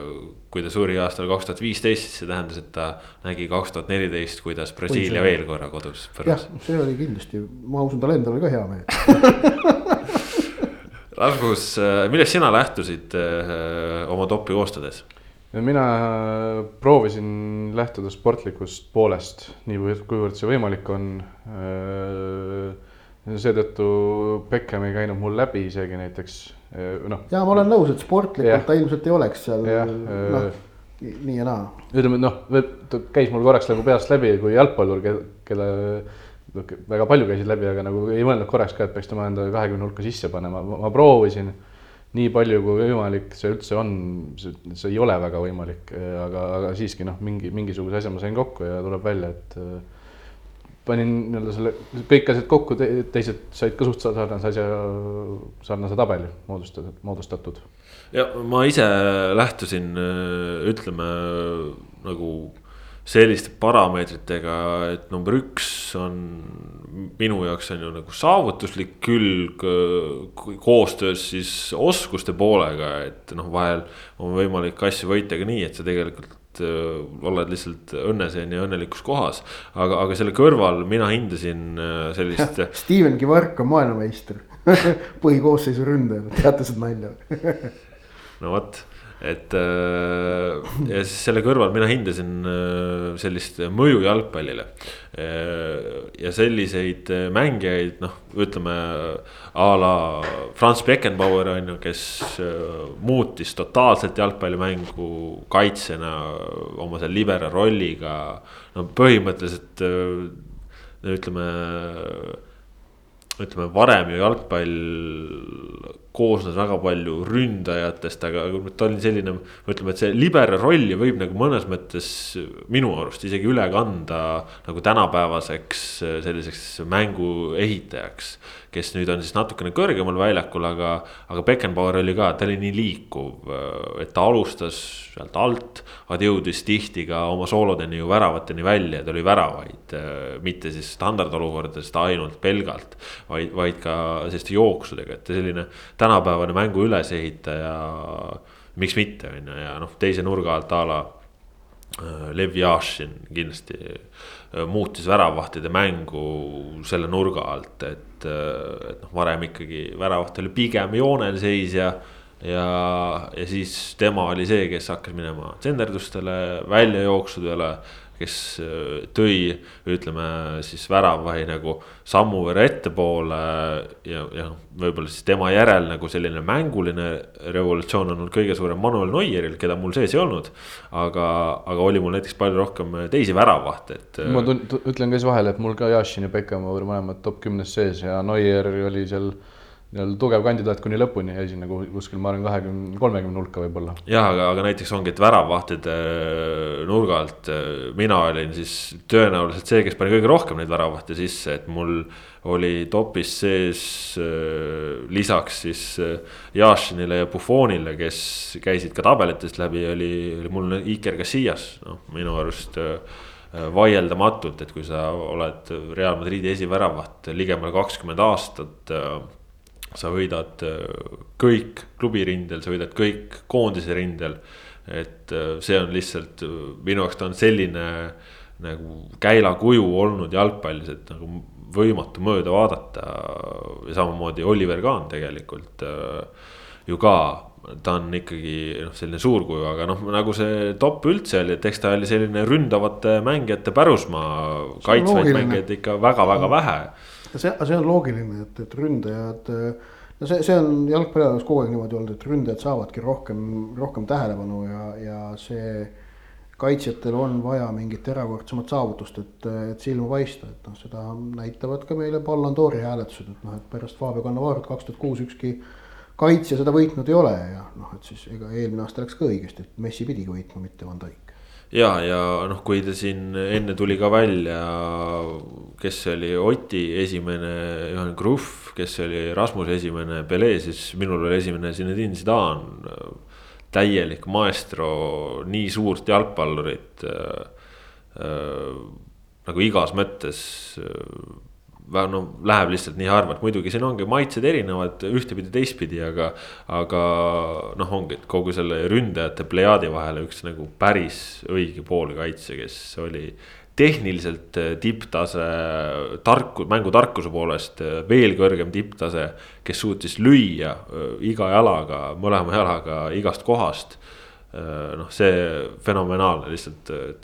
kui ta suri aastal kaks tuhat viisteist, siis see tähendas, et ta nägi kaks tuhat neliteist, kuidas Brasiilia veel korra kodus. jah, see oli kindlasti, ma usun, tal endal oli ka hea meel Rasmus, äh, millest sina lähtusid äh, oma topi koostades? mina äh, proovisin lähtuda sportlikust poolest, nii kuivõrd see võimalik on. Seetõttu Beckham ei käinud mul läbi isegi näiteks noh. ja ma olen nõus, et sportlikult ta ilmselt ei oleks seal noh, nii ja naa. ütleme noh, ta käis mul korraks nagu peast läbi kui jalgpallur, kelle väga palju käisid läbi, aga nagu ei mõelnud korraks ka, et peaks tema enda kahekümne hulka sisse panema, ma proovisin nii palju kui võimalik see üldse on, see ei ole väga võimalik, aga, aga siiski noh, mingi mingisuguse asja ma sain kokku ja tuleb välja, et äh, panin nii-öelda selle kõik asjad kokku te,, teised said ka suht sarnase asja, sarnase tabeli moodustatud, moodustatud. ja ma ise lähtusin, äh, ütleme nagu selliste parameetritega, et number üks on minu jaoks on ju nagu saavutuslik külg koostöös siis oskuste poolega, et noh, vahel on võimalik asju võita ka nii, et sa tegelikult äh, oled lihtsalt õnneseen ja õnnelikus kohas. aga, aga selle kõrval mina hindasin äh, sellist Steven Kivark on maailmameister põhikoosseisu ründaja, teate seda nalja no vot et äh, ja siis selle kõrval mina hindasin äh, sellist mõju jalgpallile. Äh, ja selliseid mängijaid, noh, ütleme a la Franz Beckenbauer on ju, kes muutis totaalselt jalgpallimängu kaitsjana oma seal libera rolliga. no põhimõtteliselt ütleme ütleme varem ju jalgpall koosnes väga palju ründajatest, aga ta oli selline, ütleme, et see libero rolli võib nagu mõnes mõttes minu arust isegi üle kanda nagu tänapäevaseks selliseks mängu ehitajaks kes nüüd on siis natukene kõrgemal väljakul, aga, aga Beckenbauer oli ka, ta oli nii liikuv, et ta alustas sealt alt, aga jõudis tihti ka oma soolodeni ju väravateni välja, ta oli väravaid. mitte siis standardolukordadest ainult pelgalt, vaid, vaid ka selliste jooksudega, et selline tänapäevane mängu ülesehitaja. miks mitte, on ju, ja noh, teise nurga alt a la äh, Lev Jašin kindlasti äh, muutis väravahtide mängu selle nurga alt, et äh, et noh, varem ikkagi väravaht oli pigem joonel seisja. ja, ja siis tema oli see, kes hakkas minema tsenderdustele, väljajooksudele kes äh, tõi, ütleme siis väravahi nagu sammu võrra ettepoole. ja, ja noh, võib-olla siis tema järel nagu selline mänguline revolutsioon on olnud kõige suurem Manuel Neueril, keda mul sees ei olnud. aga, aga oli mul näiteks palju rohkem teisi väravahte, et. ma ütlen ka siis vahele, et mul ka Jašin ja Beckenbauer mõlemad top kümnes sees ja Neuer oli seal nii-öelda tugev kandidaat kuni lõpuni jäi sinna kuskil, ma arvan, kahekümne, kolmekümne hulka võib-olla. jah, aga, aga näiteks ongi, et väravvahtide äh, nurga alt äh, mina olin siis tõenäoliselt see, kes pani kõige rohkem neid väravahte sisse, et mul oli topis sees äh, lisaks siis Jašinile ja Buffonile, kes käisid ka tabelitest läbi, oli, oli mul Iker Casillas, noh minu arust vaieldamatult, et kui sa oled Real Madridi esiväravaht ligemale kakskümmend aastat sa võidad äh, kõik klubirindel, sa võidad kõik koondise rindel. et äh, see on lihtsalt, äh, minu jaoks ta on selline nagu käilakuju olnud jalgpallis, et nagu võimatu mööda vaadata. ja samamoodi Oliver Kahn tegelikult ju ka ta on ikkagi noh, selline suurkuju, aga noh, nagu see top üldse oli, et eks ta oli selline ründavate mängijate pärusmaa. kaitsvaid mängijaid ikka väga-väga vähe see, see on loogiline, et, et ründajad, no see, see on jalgpalliajaloos kogu aeg niimoodi olnud, et ründajad saavadki rohkem, rohkem tähelepanu ja, ja see kaitsjatel on vaja mingit erakordsemat saavutust, et, et silma paista, et noh, seda näitavad ka meile Ballon d'Ori hääletused, et noh, et pärast Fabio Cannavaro't kaks tuhat kuus ükski kaitsja seda võitnud ei ole ja noh, et siis ega eelmine aasta läks ka õigesti, et Messi pidigi võitma, mitte Van Dijk ja, ja noh, kui ta siin enne tuli ka välja, kes oli Oti esimene, Johan Kruhv, kes oli Rasmuse esimene, Pele, siis minul oli esimene Zinedine Zidane. täielik maestro, nii suurt jalgpallurit äh, äh, nagu igas mõttes äh, no läheb lihtsalt nii harva, et muidugi siin ongi maitsed erinevad ühtepidi, teistpidi, aga. aga noh, ongi, et kogu selle ründajate plejaadi vahele üks nagu päris õige poolkaitse, kes oli tehniliselt äh, tipptase, tarku, mängutarkuse poolest äh, veel kõrgem tipptase. kes suutis lüüa äh, iga jalaga, mõlema jalaga igast kohast. noh, see fenomenaalne lihtsalt, et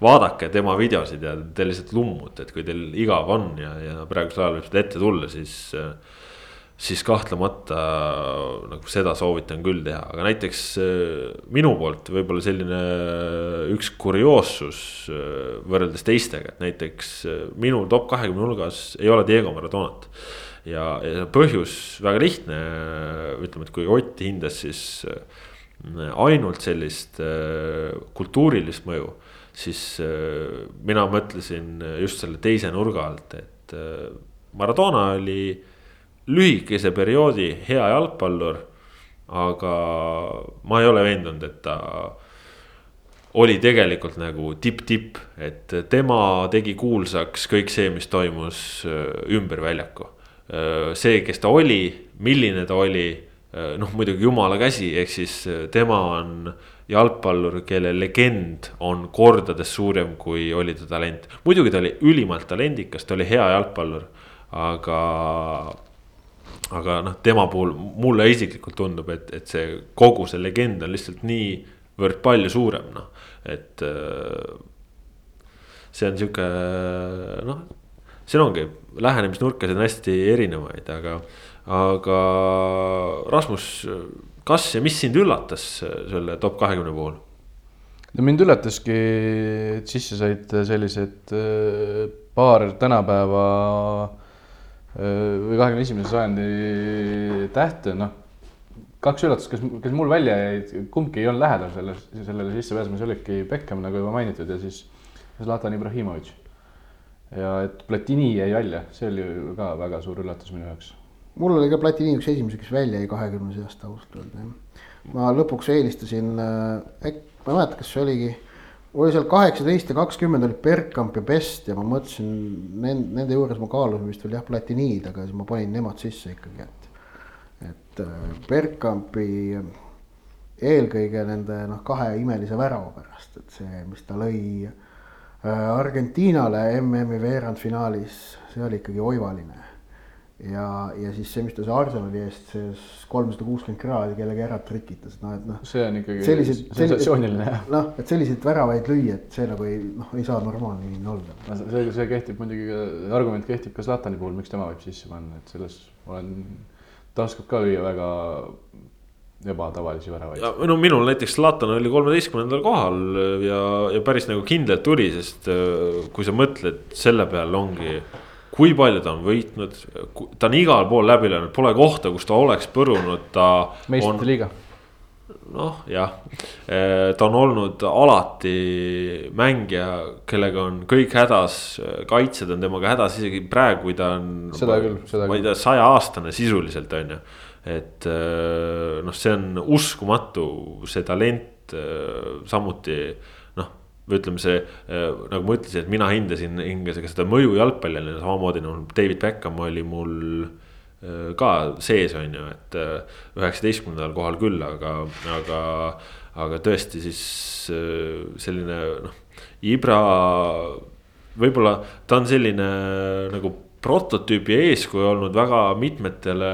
vaadake tema videosid ja te lihtsalt lummute, et kui teil igav on ja, ja praegusel ajal võib seda ette tulla, siis. siis kahtlemata nagu seda soovitan küll teha, aga näiteks minu poolt võib-olla selline üks kurioossus võrreldes teistega, et näiteks minu top kahekümne hulgas ei ole Diego Maradonat ja, ja põhjus väga lihtne, ütleme, et kui Ott hindas, siis ainult sellist kultuurilist mõju siis äh, mina mõtlesin just selle teise nurga alt, et äh, Maradona oli lühikese perioodi hea jalgpallur. aga ma ei ole veendunud, et ta oli tegelikult nagu tipp-tipp, et tema tegi kuulsaks kõik see, mis toimus äh, ümber väljaku. see, kes ta oli, milline ta oli, noh muidugi jumala käsi, ehk siis tema on jalgpallur, kelle legend on kordades suurem, kui oli ta talent. muidugi ta oli ülimalt talendikas, ta oli hea jalgpallur, aga. aga noh, tema puhul mulle isiklikult tundub, et, et see kogu see legend on lihtsalt niivõrd palju suurem, noh, et. see on sihuke noh, siin ongi lähenemisnurkasid on hästi erinevaid, aga, aga Rasmus kas ja mis sind üllatas äh, selle top kahekümne puhul? no mind üllataski, et sisse said sellised äh, paar tänapäeva või kahekümne esimese sajandi tähte, noh. kaks üllatust, kes, kes mul välja jäid, kumbki ei olnud lähedal selle, sellele sissepääsemisele, olidki Beckham nagu juba mainitud ja siis Zlatan Ibrahimovic. ja et Platini jäi välja, see oli ka väga suur üllatus minu jaoks. Mul oli ka Platini üks esimesi, kes välja jäi kahekümne seast ausalt öelda jah. ma lõpuks eelistasin äh,, ma ei mäleta, kas see oligi oli seal kaheksateist ja kakskümmend olid Bergkamp ja Best ja ma mõtlesin nende, nende juures ma kaalusin vist veel jah, Platiniid, aga siis ma panin nemad sisse ikkagi, et. et äh, Bergkampi eelkõige nende noh, kahe imelise värava pärast, et see, mis ta lõi äh, Argentiinale MM-i veerandfinaalis, see oli ikkagi oivaline ja, ja siis see, mis ta see Arsenali eest, see kolmsada kuuskümmend kraadi kellegi ära trikitas, noh et noh. see on ikkagi sensatsiooniline jah. noh, et selliseid väravaid lüüa, et see nagu ei noh, ei saa normaalne inimene olla. see, see kehtib muidugi, argument kehtib ka Zlatani puhul, miks tema võib sisse panna, et selles olen, ta oskab ka lüüa väga ebatavalisi väravaid. no minul näiteks Zlatan oli kolmeteistkümnendal kohal ja, ja päris nagu kindlalt tuli, sest äh, kui sa mõtled selle peale ongi kui palju ta on võitnud, ta on igal pool läbi löönud, pole kohta, kus ta oleks põrunud, ta. meistrite liiga. noh, jah, eh, ta on olnud alati mängija, kellega on kõik hädas, kaitsjad on temaga hädas, isegi praegu, kui ta on. seda küll, seda küll. ma ei tea, sajaaastane sisuliselt on ju, et eh, noh, see on uskumatu, see talent eh, samuti või ütleme, see nagu ma ütlesin, et mina hindasin, hingasin ka seda mõju jalgpallile, samamoodi nagu David Beckham oli mul äh, ka sees, on ju, et äh, üheksateistkümnendal kohal küll, aga, aga, aga tõesti siis äh, selline noh, Ibra. võib-olla ta on selline nagu prototüübi eeskuju olnud väga mitmetele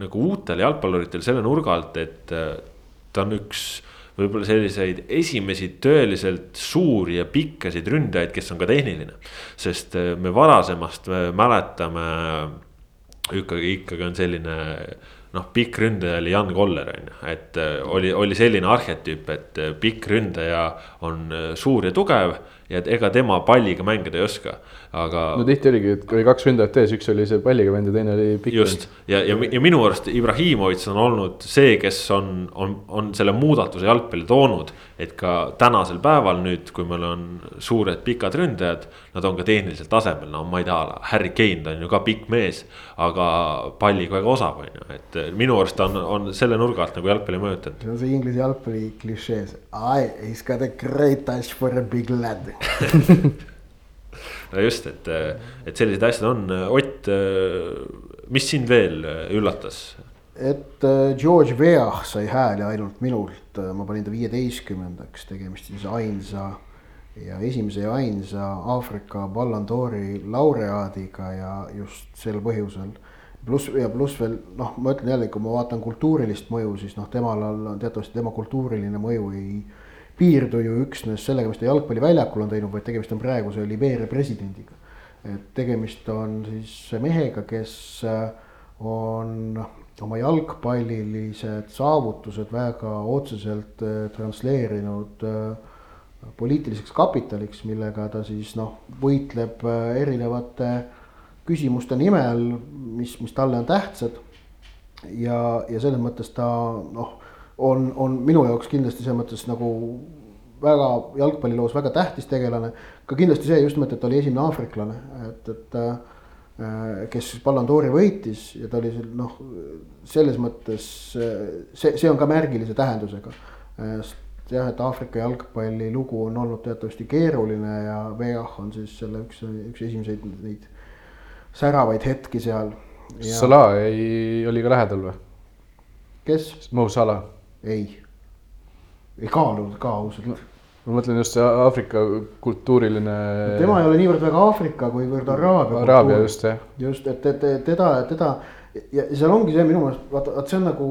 nagu uutele jalgpalluritele selle nurga alt, et ta on üks võib-olla selliseid esimesi tõeliselt suuri ja pikkasid ründajaid, kes on ka tehniline. sest äh, me varasemast me mäletame ikkagi, ikkagi on selline noh, pikk ründaja oli Jan Koller on ju, et äh, oli, oli selline arhetüüp, et äh, pikk ründaja on suur ja tugev ja et ega tema palliga mängida ei oska, aga. no tihti oligi, et oli kaks ründajat ees, üks oli see palliga vend ja teine oli pikk. just ja, ja, ja minu arust Ibrahimovitš on olnud see, kes on, on, on selle muudatuse jalgpalli toonud. et ka tänasel päeval nüüd, kui meil on suured pikad ründajad, nad on ka tehniliselt tasemel, no ma ei tea, Harry Kane, ta on ju ka pikk mees. aga palliga väga osav, on ju, et minu arust on, on selle nurga alt nagu jalgpalli mõjutanud. see on see inglise jalgpalli klišee, I, he's got a great touch for a big lad no just, et, et sellised asjad on, Ott, mis sind veel üllatas? et äh, George Weah sai hääli ainult minult, ma panin ta viieteistkümnendaks, tegemist siis ainsa ja esimese ja ainsa Aafrika Ballon d'Ori laureaadiga ja just sel põhjusel. pluss ja pluss veel noh, ma ütlen jälle, kui ma vaatan kultuurilist mõju, siis noh, temal on teatavasti tema kultuuriline mõju ei piirdu ju üksnes sellega, mis ta jalgpalliväljakul on teinud, vaid tegemist on praeguse Libeeria presidendiga. et tegemist on siis mehega, kes äh, on oma jalgpallilised saavutused väga otseselt äh, transleerinud äh, poliitiliseks kapitaliks, millega ta siis noh, võitleb erinevate küsimuste nimel, mis, mis talle on tähtsad. ja, ja selles mõttes ta noh on, on minu jaoks kindlasti selles mõttes nagu väga jalgpalliloos väga tähtis tegelane. ka kindlasti see just nimelt, et ta oli esimene aafriklane, et, et äh, kes siis Ballon d'Ori võitis ja ta oli noh, selles mõttes see, see on ka märgilise tähendusega. jah, et Aafrika jalgpalli lugu on olnud teatavasti keeruline ja Veah on siis selle üks, üks esimseid neid säravaid hetki seal ja.... Salah ei, oli ka lähedal või? kes? Mo Salah ei, ei kaalunud ka ausalt ma mõtlen just see Aafrika kultuuriline. tema ei ole niivõrd väga Aafrika, kuivõrd Araabia. Araabia just jah. just, et, et teda, teda ja seal ongi see minu meelest, vaata, vaat see on nagu,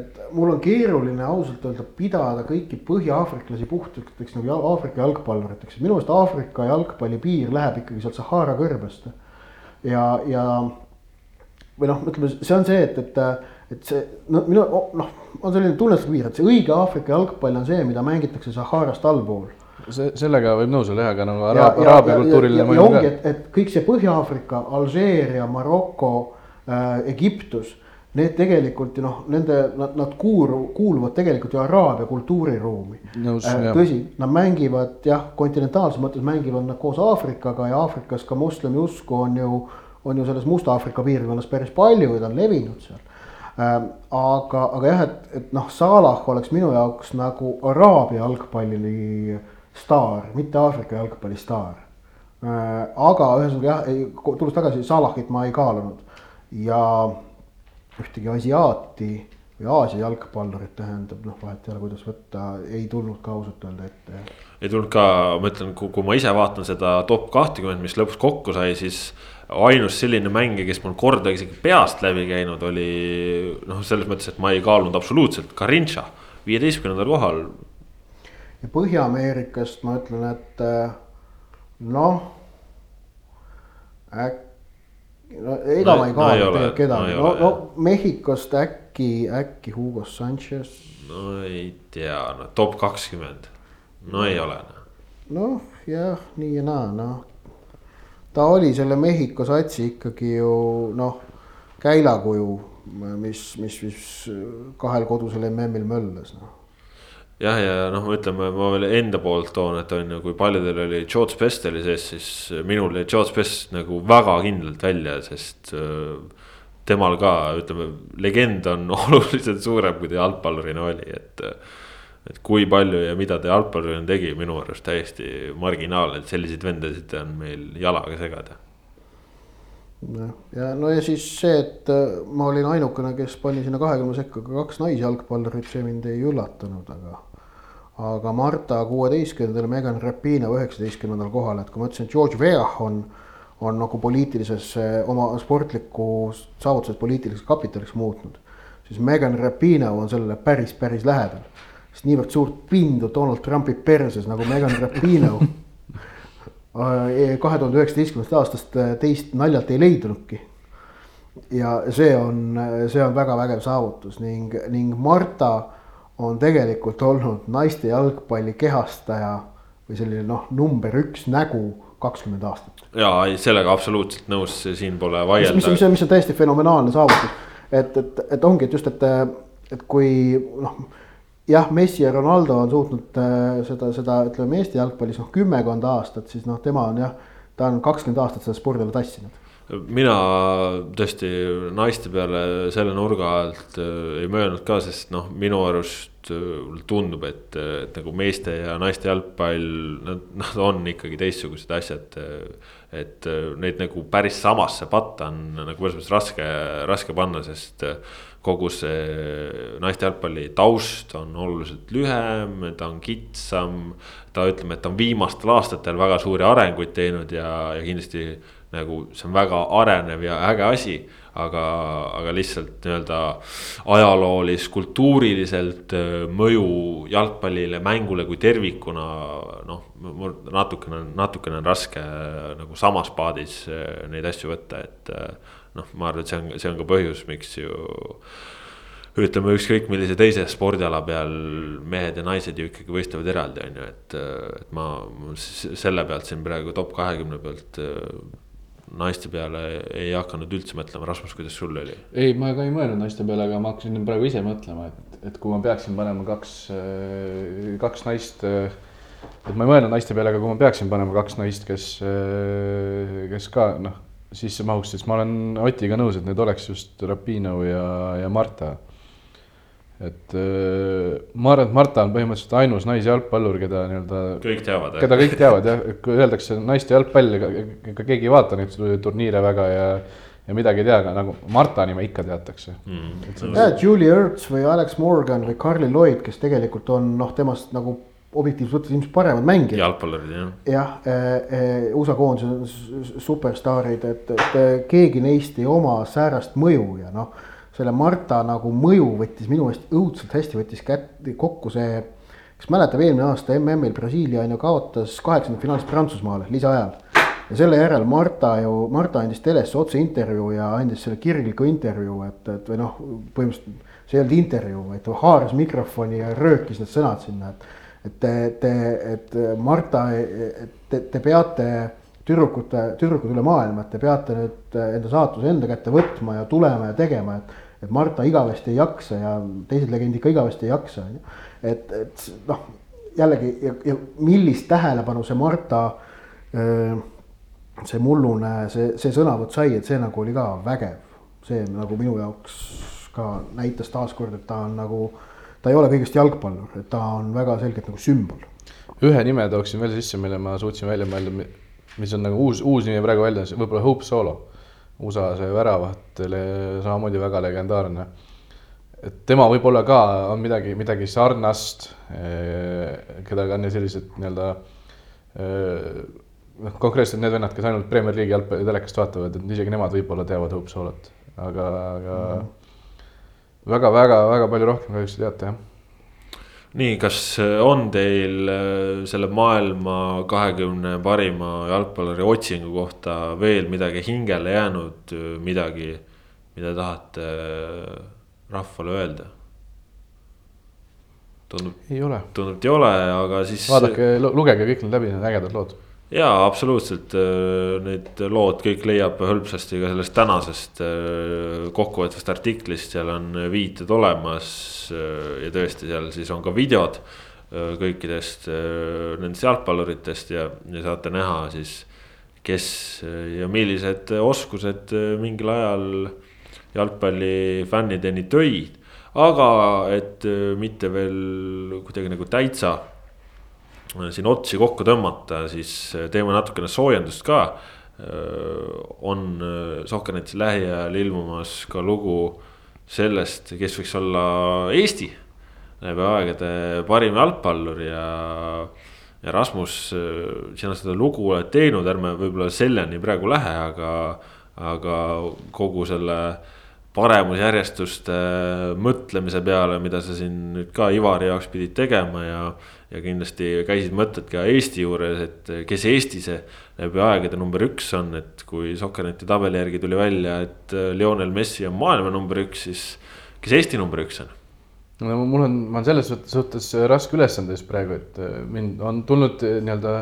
et mul on keeruline ausalt öelda pidada kõiki põhja-aafriklasi puhtaks nagu Aafrika jalgpalluriteks, minu meelest Aafrika jalgpalli piir läheb ikkagi sealt Sahara kõrbest. ja, ja või noh, ütleme, see on see, et, et et see no minu noh, on selline tunnetuslik piir, et see õige Aafrika jalgpall on see, mida mängitakse Saharast allpool. see, sellega võib nõus olla jah, aga nagu araabia, araabia kultuuriline mõju ka. et, et kõik see Põhja-Aafrika, Alžeeria, Maroko äh,, Egiptus, need tegelikult ju noh, nende, nad, nad kuulu-, kuuluvad tegelikult ju Araabia kultuuriruumi äh, tõsi, nad mängivad jah, kontinentaalses mõttes mängivad nad koos Aafrikaga ja Aafrikas ka moslemi usku on ju, on ju selles Musta-Aafrika piirkonnas päris palju ja ta on levinud seal aga, aga jah, et, et noh, Salah oleks minu jaoks nagu Araabia jalgpalli staar, mitte Aafrika jalgpalli staar äh,. aga ühesõnaga jah, tulles tagasi, Salahit ma ei kaalunud ja ühtegi asiaati või Aasia jalgpallurit tähendab, noh, vahet ei ole, kuidas võtta, ei tulnud ka ausalt öelda ette. ei tulnud ka, ma ütlen, kui ma ise vaatan seda top kahtekümmet, mis lõpuks kokku sai, siis ainus selline mängija, kes mul kordagi isegi peast läbi käinud, oli noh, selles mõttes, et ma ei kaalunud absoluutselt, Karinša, viieteistkümnendal kohal. ja Põhja-Ameerikast ma ütlen, et eh, noh, äkki no ega No- ma ei no kaalu ole, tegelikult kedagi, no no, no. Mehhikost äkki, äkki Hugo Sanchez. no ei tea, no top kakskümmend, no ei ole. noh, jah, nii ja naa, noh. Ta oli selle Mehhiko satsi ikkagi ju noh, käilakuju, mis, mis, mis kahel kodusel MM-il möllas, noh. jah, ja noh, ütleme, ma veel enda poolt toon, et on ju, kui paljudel oli George Best oli sees, siis minul jäi George Best nagu väga kindlalt välja, sest äh, temal ka, ütleme, legend on oluliselt suurem, kui ta jalgpallurina oli, et. Et kui palju ja mida ta jalgpallurina tegi, minu arust täiesti marginaalne, et selliseid vendasid on meil jalaga segada. ja no ja siis see, et äh, ma olin ainukene, kes pani sinna kahekümne sekka ka kaks naisjalgpallurit, see mind ei üllatanud, aga. aga Marta kuueteistkümnendal, Megan Rapinoe üheksateistkümnendal kohal, et kui ma ütlesin, et George Weah on. on nagu poliitilises, oma sportlikku saavutused poliitiliseks kapitaliks muutnud. siis Megan Rapinoe on sellele päris, päris lähedal. Sest niivõrd suurt pindu Donald Trumpi perses nagu Megan Rapinoe kahe tuhande üheksateistkümnendast aastast äh, teist naljalt ei leidnudki. ja see on, see on väga vägev saavutus ning, ning Marta on tegelikult olnud naiste jalgpalli kehastaja või selline noh, number üks nägu kakskümmend aastat. ja ei, sellega absoluutselt nõus, siin pole mis, mis, vaielda. mis on, mis on täiesti fenomenaalne saavutus, et, et, et ongi, et just, et, et kui noh jah, Messi ja Ronaldo on suutnud äh, seda, seda ütleme Eesti jalgpallis noh, kümmekond aastat, siis noh, tema on jah, ta on kakskümmend aastat seda spordile tassinud. mina tõesti naiste peale selle nurga alt äh, ei möönud ka, sest noh, minu arust äh, tundub, et, et nagu meeste ja naiste jalgpall, nad, nad on ikkagi teistsugused asjad. et neid nagu päris samasse patta on nagu mõnes mõttes raske, raske panna, sest äh, kogu see naiste jalgpalli taust on oluliselt lühem, ta on kitsam. ta ütleme, et ta on viimastel aastatel väga suuri arenguid teinud ja, ja kindlasti nagu see on väga arenev ja äge asi. Aga, aga lihtsalt nii-öelda ajaloolis, kultuuriliselt äh, mõju jalgpallile, mängule kui tervikuna. noh, mul natukene, natukene on raske äh, nagu samas paadis äh, neid asju võtta, et noh, ma arvan, et see on, see on ka põhjus, miks ju ütleme ükskõik millise teise spordiala peal mehed ja naised ju ikkagi võistlevad eraldi, on ju, et, et ma selle pealt siin praegu top kahekümne pealt naiste peale ei hakanud üldse mõtlema, Rasmus, kuidas sul oli? ei, ma ka ei mõelnud naiste peale, aga ma hakkasin praegu ise mõtlema, et, et kui ma peaksin panema kaks, kaks naist. et ma ei mõelnud naiste peale, aga kui ma peaksin panema kaks naist, kes, kes ka noh, sisse mahuks, siis ma olen Otiga nõus, et need oleks just Rapino ja, ja Marta. Et ma arvan, et Marta on põhimõtteliselt ainus naisjalgpallur, keda nii-öelda. kõik teavad. keda kõik teavad jah, kui öeldakse naiste jalgpalli, ega keegi ei vaata neid turniire väga ja ja midagi ei tea, aga nagu Marta nime ikka teatakse mm.. jah, Julie Ertz või Alex Morgan või Carly Lloyd, kes tegelikult on noh, temast nagu objektiivselt võttes ilmselt paremad mängijad. jalgpallurid jah. jah eh,, USA koondise superstaarid, et, et keegi neist ei oma säärast mõju ja noh. Selle Marta nagu mõju võttis minu meelest õudselt hästi võttis kätte kokku see. kes mäletab, eelmine aasta MM-il Brasiilia on ju kaotas kaheksandfinaalis Prantsusmaale lisaajal ja selle järel Marta ju, Marta andis telesse otseintervjuu ja andis selle kirgliku intervjuu, et, et või noh, põhimõtteliselt see ei olnud intervjuu, vaid ta haaras mikrofoni ja röökis need sõnad sinna, et. et te, te, et Marta, te, te peate tüdrukute, tüdrukud üle maailma, et te peate nüüd enda saatuse enda kätte võtma ja tulema ja tegema, et. Et Marta igavesti ei jaksa ja teised legendid ka igavesti ei jaksa, on ju. et, et noh, jällegi ja, ja millist tähelepanu see Marta see mullune, see, see sõnavõtt sai, et see nagu oli ka vägev. see nagu minu jaoks ka näitas taaskord, et ta on nagu, ta ei ole kõigest jalgpallur, et ta on väga selgelt nagu sümbol. ühe nime tooksin veel sisse, mille ma suutsin välja mõelda, mis on nagu uus, uus nimi praegu välja, võib-olla Hope Solo. USA see väravaht oli samamoodi väga legendaarne. et tema võib-olla ka on midagi, midagi sarnast, eh, keda ka on sellised nii-öelda eh, noh, konkreetselt need vennad, kes ainult Premier League'i jalgpalli telekast vaatavad, et isegi nemad võib-olla teavad Hope Solot, aga, aga väga-väga-väga mm. palju rohkem kahjuks ei teata, jah. Nii, kas on teil äh, selle maailma kahekümne parima jalgpalluri otsingu kohta veel midagi hingele jäänud, midagi, mida tahate äh, rahvale öelda? tundub, tundub, et ei ole, aga siis. vaadake, lugege kõik need läbi, need ägedad lood jaa, absoluutselt, äh, need lood kõik leiab hõlpsasti ka sellest tänasest äh, kokkuvõtvast artiklist, seal on viited olemas. Äh, ja tõesti, seal siis on ka videod kõikidest nendest jalgpalluritest ja, ja saate näha siis. kes ja millised oskused mingil ajal jalgpallifännideni tõid. aga et mitte veel kuidagi nagu täitsa siin otsi kokku tõmmata, siis teeme natukene soojendust ka. on Sohkernetis lähiajal ilmumas ka lugu sellest, kes võiks olla Eesti läbi aegade parim jalgpallur ja. ja Rasmus, sina seda lugu oled teinud, ärme võib-olla selleni praegu lähe, aga, aga kogu selle paremusjärjestuste mõtlemise peale, mida sa siin nüüd ka Ivari jaoks pidid tegema ja ja kindlasti käisid mõtted ka Eesti juures, et kes Eesti see läbi aegade number üks on, et kui Sokkerneti tabeli järgi tuli välja, et Lionel Messi on maailma number üks, siis kes Eesti number üks on? no mul on, ma olen selles suhtes raske ülesandes praegu, et mind on tulnud nii-öelda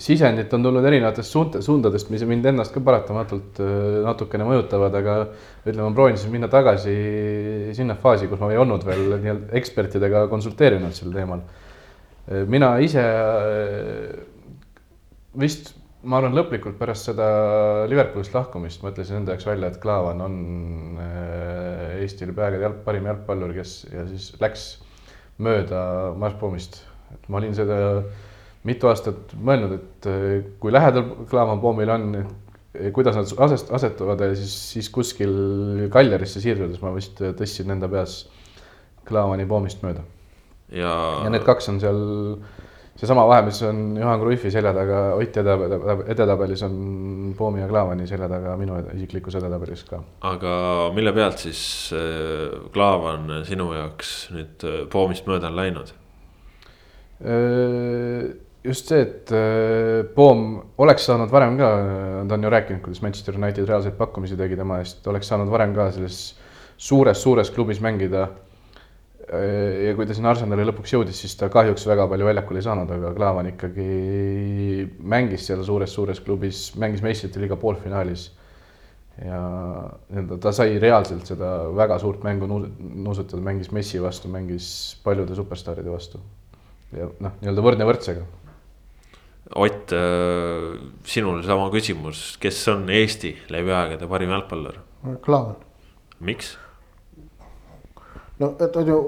sisendit on tulnud erinevatest suund, suundadest, mis mind ennast ka paratamatult natukene mõjutavad, aga ütleme, ma proovisin minna tagasi sinna faasi, kus ma ei olnud veel nii-öelda ekspertidega konsulteerinud sel teemal mina ise äh, vist, ma arvan, lõplikult pärast seda Liverpoolist lahkumist mõtlesin enda jaoks välja, et Klaavan on äh, Eestile peaaegu jalg, parim jalgpallur, kes ja siis läks mööda Marspoomist. et ma olin seda mitu aastat mõelnud, et äh, kui lähedal Klaavan Poomil on, kuidas nad asest-, asetuvad ja siis, siis kuskil Kaljarisse siirdudes ma vist tõstsin enda peas Klaavani Poomist mööda ja. ja need kaks on seal seesama vahe, mis on Juhan Cruyffi selja taga Ott edetabelis on Poomi ja Klaavani selja taga minu isiklikus edetabelis ka. aga mille pealt siis äh, Klaavan sinu jaoks nüüd äh, Poomist mööda on läinud? Äh, just see, et Poom oleks saanud varem ka, ta on ju rääkinud, kuidas Manchester United reaalseid pakkumisi tegi tema eest, oleks saanud varem ka selles suures-suures klubis mängida Äh, ja kui ta sinna Arsenali lõpuks jõudis, siis ta kahjuks väga palju väljakul ei saanud, aga Klaavan ikkagi mängis seal suures-suures klubis, mängis meistrite liiga poolfinaalis. ja nii-öelda ta sai reaalselt seda väga suurt mängu nuusutada, mängis Messi vastu, mängis paljude superstaaride vastu. ja noh, nii-öelda võrdne võrdsega. Ott, äh, sinul sama küsimus, kes on Eesti läbi aegade parim jalgpallur? Klaavan. miks? no et on ju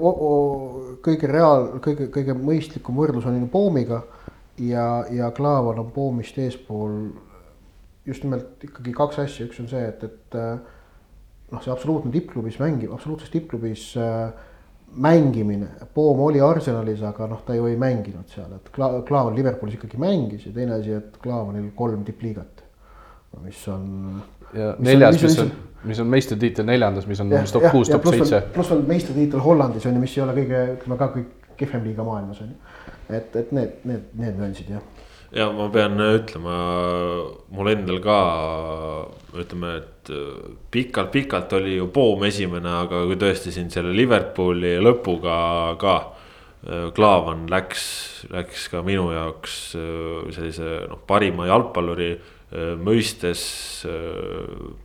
kõige reaal, kõige, kõige mõistlikum võrdlus on ju Poomiga ja, ja Klaavan on Poomist eespool. just nimelt ikkagi kaks asja, üks on see, et, et noh, see absoluutne tippklubis mängib, absoluutses tippklubis äh, mängimine, Poom oli Arsenalis, aga noh, ta ju ei mänginud seal, et Kla-, Klaavan Liverpoolis ikkagi mängis ja teine asi, et Klaavanil kolm tippliigat, mis on. ja neljas, mis on, mis on mis on meistritiitel neljandas, mis on ja, top kuus, top seitse. pluss on meistritiitel Hollandis on ju, mis ei ole kõige, ütleme ka kõik kehvem liiga maailmas on ju. et, et need, need, need nüansid jah. Ja ma pean ütlema, mul endal ka ütleme, et pikalt-pikalt oli ju Poom esimene, aga kui tõesti siin selle Liverpooli lõpuga ka Klaavan läks, läks ka minu jaoks sellise noh, parima jalgpalluri mõistes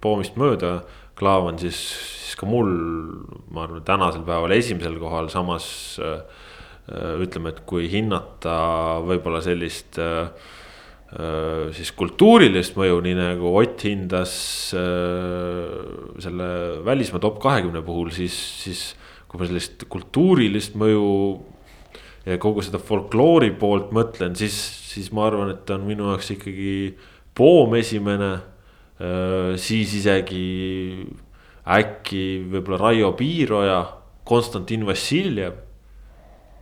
poomist mööda. Klaavan siis, siis ka mul, ma arvan, tänasel päeval esimesel kohal, samas ütleme, et kui hinnata võib-olla sellist äh, Äh, siis kultuurilist mõju, nii nagu Ott hindas äh, selle välismaa top kahekümne puhul, siis, siis kui ma sellist kultuurilist mõju ja kogu seda folkloori poolt mõtlen, siis, siis ma arvan, et ta on minu jaoks ikkagi Poom esimene. Äh, siis isegi äkki võib-olla Raio Piiroja, Konstantin Vassiljev,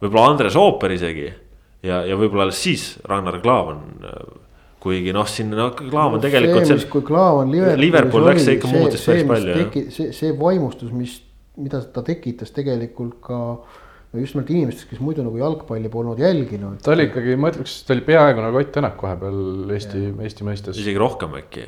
võib-olla Andres Ooper isegi ja, ja võib-olla alles siis Ragnar Klavan. kuigi noh, siin no, Klavan no, tegelikult. see, kui Klavan Liverpool, Liverpool läks, see ikka muutis päris palju. see, see vaimustus, mis, mida ta tekitas tegelikult ka no just nimelt inimestes, kes muidu nagu jalgpalli polnud jälginud. ta oli ikkagi, ma ütleks, ta oli peaaegu nagu Ott Tänak vahepeal Eesti, Eesti mõistes. isegi rohkem äkki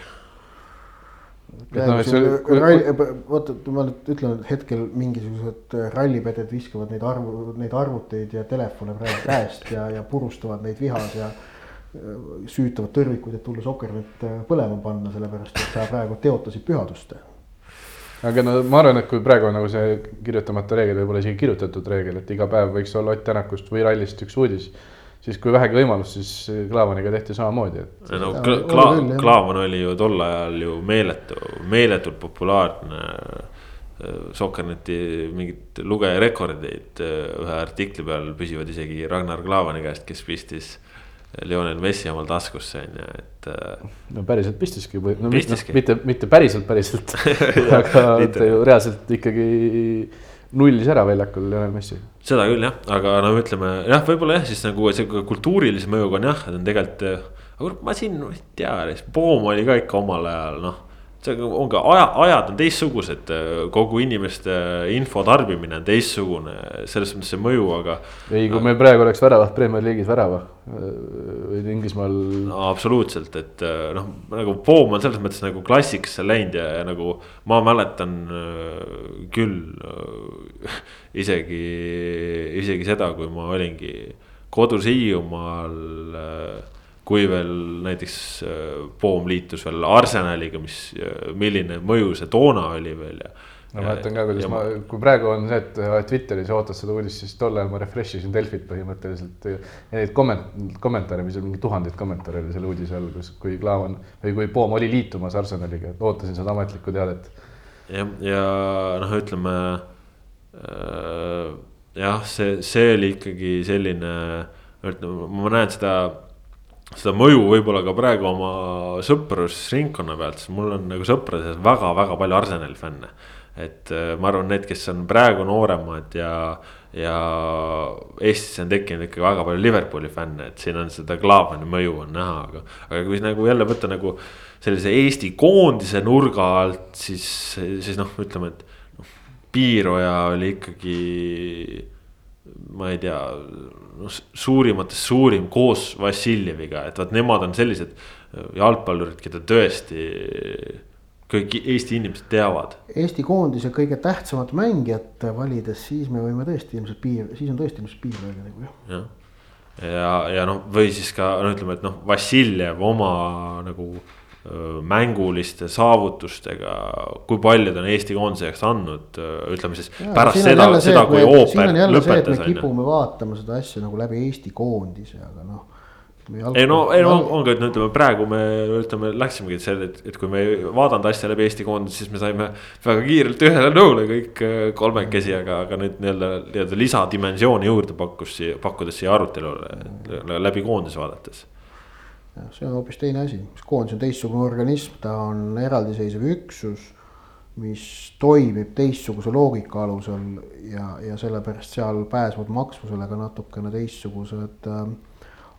vaata, ma nüüd ütlen, et hetkel mingisugused rallipeded viskavad neid arvu, neid arvuteid ja telefone praegu käest ja, ja purustavad neid vihas ja süütavad tõrvikuid, et tulla Sokernet põlema panna, sellepärast et sa praegu teotasid pühadust. aga no ma arvan, et kui praegu on nagu see kirjutamata reegel, võib-olla isegi kirjutatud reegel, et iga päev võiks olla Ott Tänakust või rallist üks uudis siis kui vähegi võimalus, siis Klaavaniga tehti samamoodi, et. no Kla Kla Klaavan oli ju tol ajal ju meeletu, meeletult populaarne. Sokkerneti mingeid lugejarekordeid ühe artikli peal püsivad isegi Ragnar Klaavani käest, kes pistis. Lionel Messi omal taskusse on ju, et. no päriselt pistiski või no pistiski. mitte, mitte päriselt, päriselt aga ta ju reaalselt ikkagi nullis ära väljakul Lionel Messi. seda küll jah, aga no ütleme jah, võib-olla jah, siis nagu see kultuurilise mõjuga on jah, et on tegelikult. aga ma siin ei tea, Poom oli ka ikka omal ajal noh see on ka aja, ajad on teistsugused, kogu inimeste info tarbimine on teistsugune, selles mõttes see mõju, aga. ei, kui meil praegu oleks väravat Premier League'is värava Inglismaal no,. absoluutselt, et noh, nagu Poom on selles mõttes nagu klassikasse läinud ja, ja nagu ma mäletan küll isegi, isegi seda, kui ma olingi kodus Hiiumaal kui veel näiteks äh, Poom liitus veel Arsenaliga, mis, äh, milline mõju see toona oli veel ja. ma mäletan ka, kuidas ja ma, kui praegu on see, et äh, Twitteris ootad seda uudist, siis tol ajal ma refresh isin Delfit põhimõtteliselt. Neid komment-, kommentaare, mis on mingi tuhandeid kommentaare oli selle uudise all, kus, kui Klaavan või kui Poom oli liitumas Arsenaliga, ootasin seda ametlikku teadet. jah, ja noh, ütleme äh, jah, see, see oli ikkagi selline, ma näen seda seda mõju võib-olla ka praegu oma sõprusringkonna pealt, sest mul on nagu sõprade seas väga-väga palju Arsenali fänne. et äh, ma arvan, need, kes on praegu nooremad ja, ja Eestis on tekkinud ikka väga palju Liverpooli fänne, et siin on seda Klaavani mõju on näha, aga. aga kui nagu jälle võtta nagu sellise Eesti koondise nurga alt, siis, siis noh, ütleme, et noh, Piiroja oli ikkagi ma ei tea, noh suurimatest suurim koos Vassiljeviga, et vot nemad on sellised äh, jalgpallurid, keda tõesti kõik Eesti inimesed teavad. Eesti koondise kõige tähtsamat mängijat valides, siis me võime tõesti ilmselt piir, siis on tõesti ilmselt piir öelda nagu jah. ja, ja, ja noh, või siis ka no ütleme, et noh, Vassiljev oma nagu mänguliste saavutustega, kui palju ta on Eesti koondise jaoks andnud, ütleme siis ja, pärast seda, seda kui ooper lõpetas. me kipume vaatama seda asja nagu läbi Eesti koondise, aga noh. ei no, ei no ongi, et no ütleme praegu me ütleme, läksimegi selle, et, et kui me ei vaadanud asja läbi Eesti koondise, siis me saime väga kiirelt ühele nõule kõik kolmekesi, aga, aga nüüd nii-öelda, nii-öelda lisadimensiooni juurde pakkus siia, pakkudes siia arutelule läbi koondise vaadates see on hoopis teine asi, koondis on teistsugune organism, ta on eraldiseisev üksus, mis toimib teistsuguse loogika alusel ja, ja sellepärast seal pääsevad maksmusele ka natukene teistsugused äh,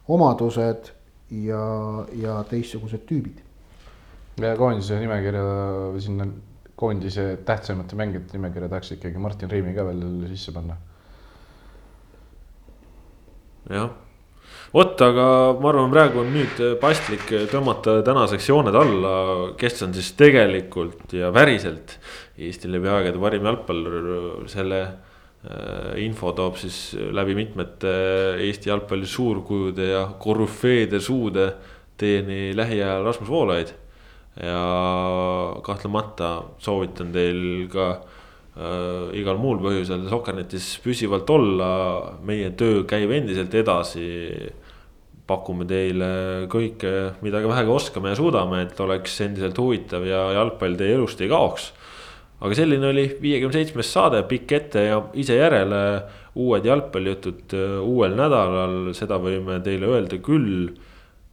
omadused ja, ja teistsugused tüübid. ja koondise nimekirja sinna koondise tähtsamate mängijate nimekirja tahaks ikkagi Martin Reimi ka veel sisse panna. jah vot, aga ma arvan, praegu on nüüd paslik tõmmata tänaseks jooned alla, kes on siis tegelikult ja päriselt Eesti läbi aegade parim jalgpallur. Selle info toob siis läbi mitmete Eesti jalgpalli suurkujude ja korüfeede suude teieni lähiajal Rasmus Voolaid. ja kahtlemata soovitan teil ka äh, igal muul põhjusel Sokernetis püsivalt olla, meie töö käib endiselt edasi pakume teile kõike, mida ka vähegi oskame ja suudame, et oleks endiselt huvitav ja jalgpall teie elust ei kaoks. aga selline oli viiekümne seitsmes saade, pikk ette ja ise järele. uued jalgpallijutud äh, uuel nädalal, seda võime teile öelda küll.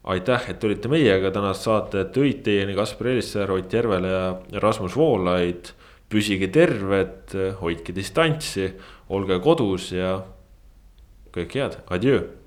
aitäh, et tulite meiega, tänast saadet tõid teieni Kaspar Elissaar, Ott Järvele ja Rasmus Voolaid. püsige terved, hoidke distantsi, olge kodus ja kõike head, adjöö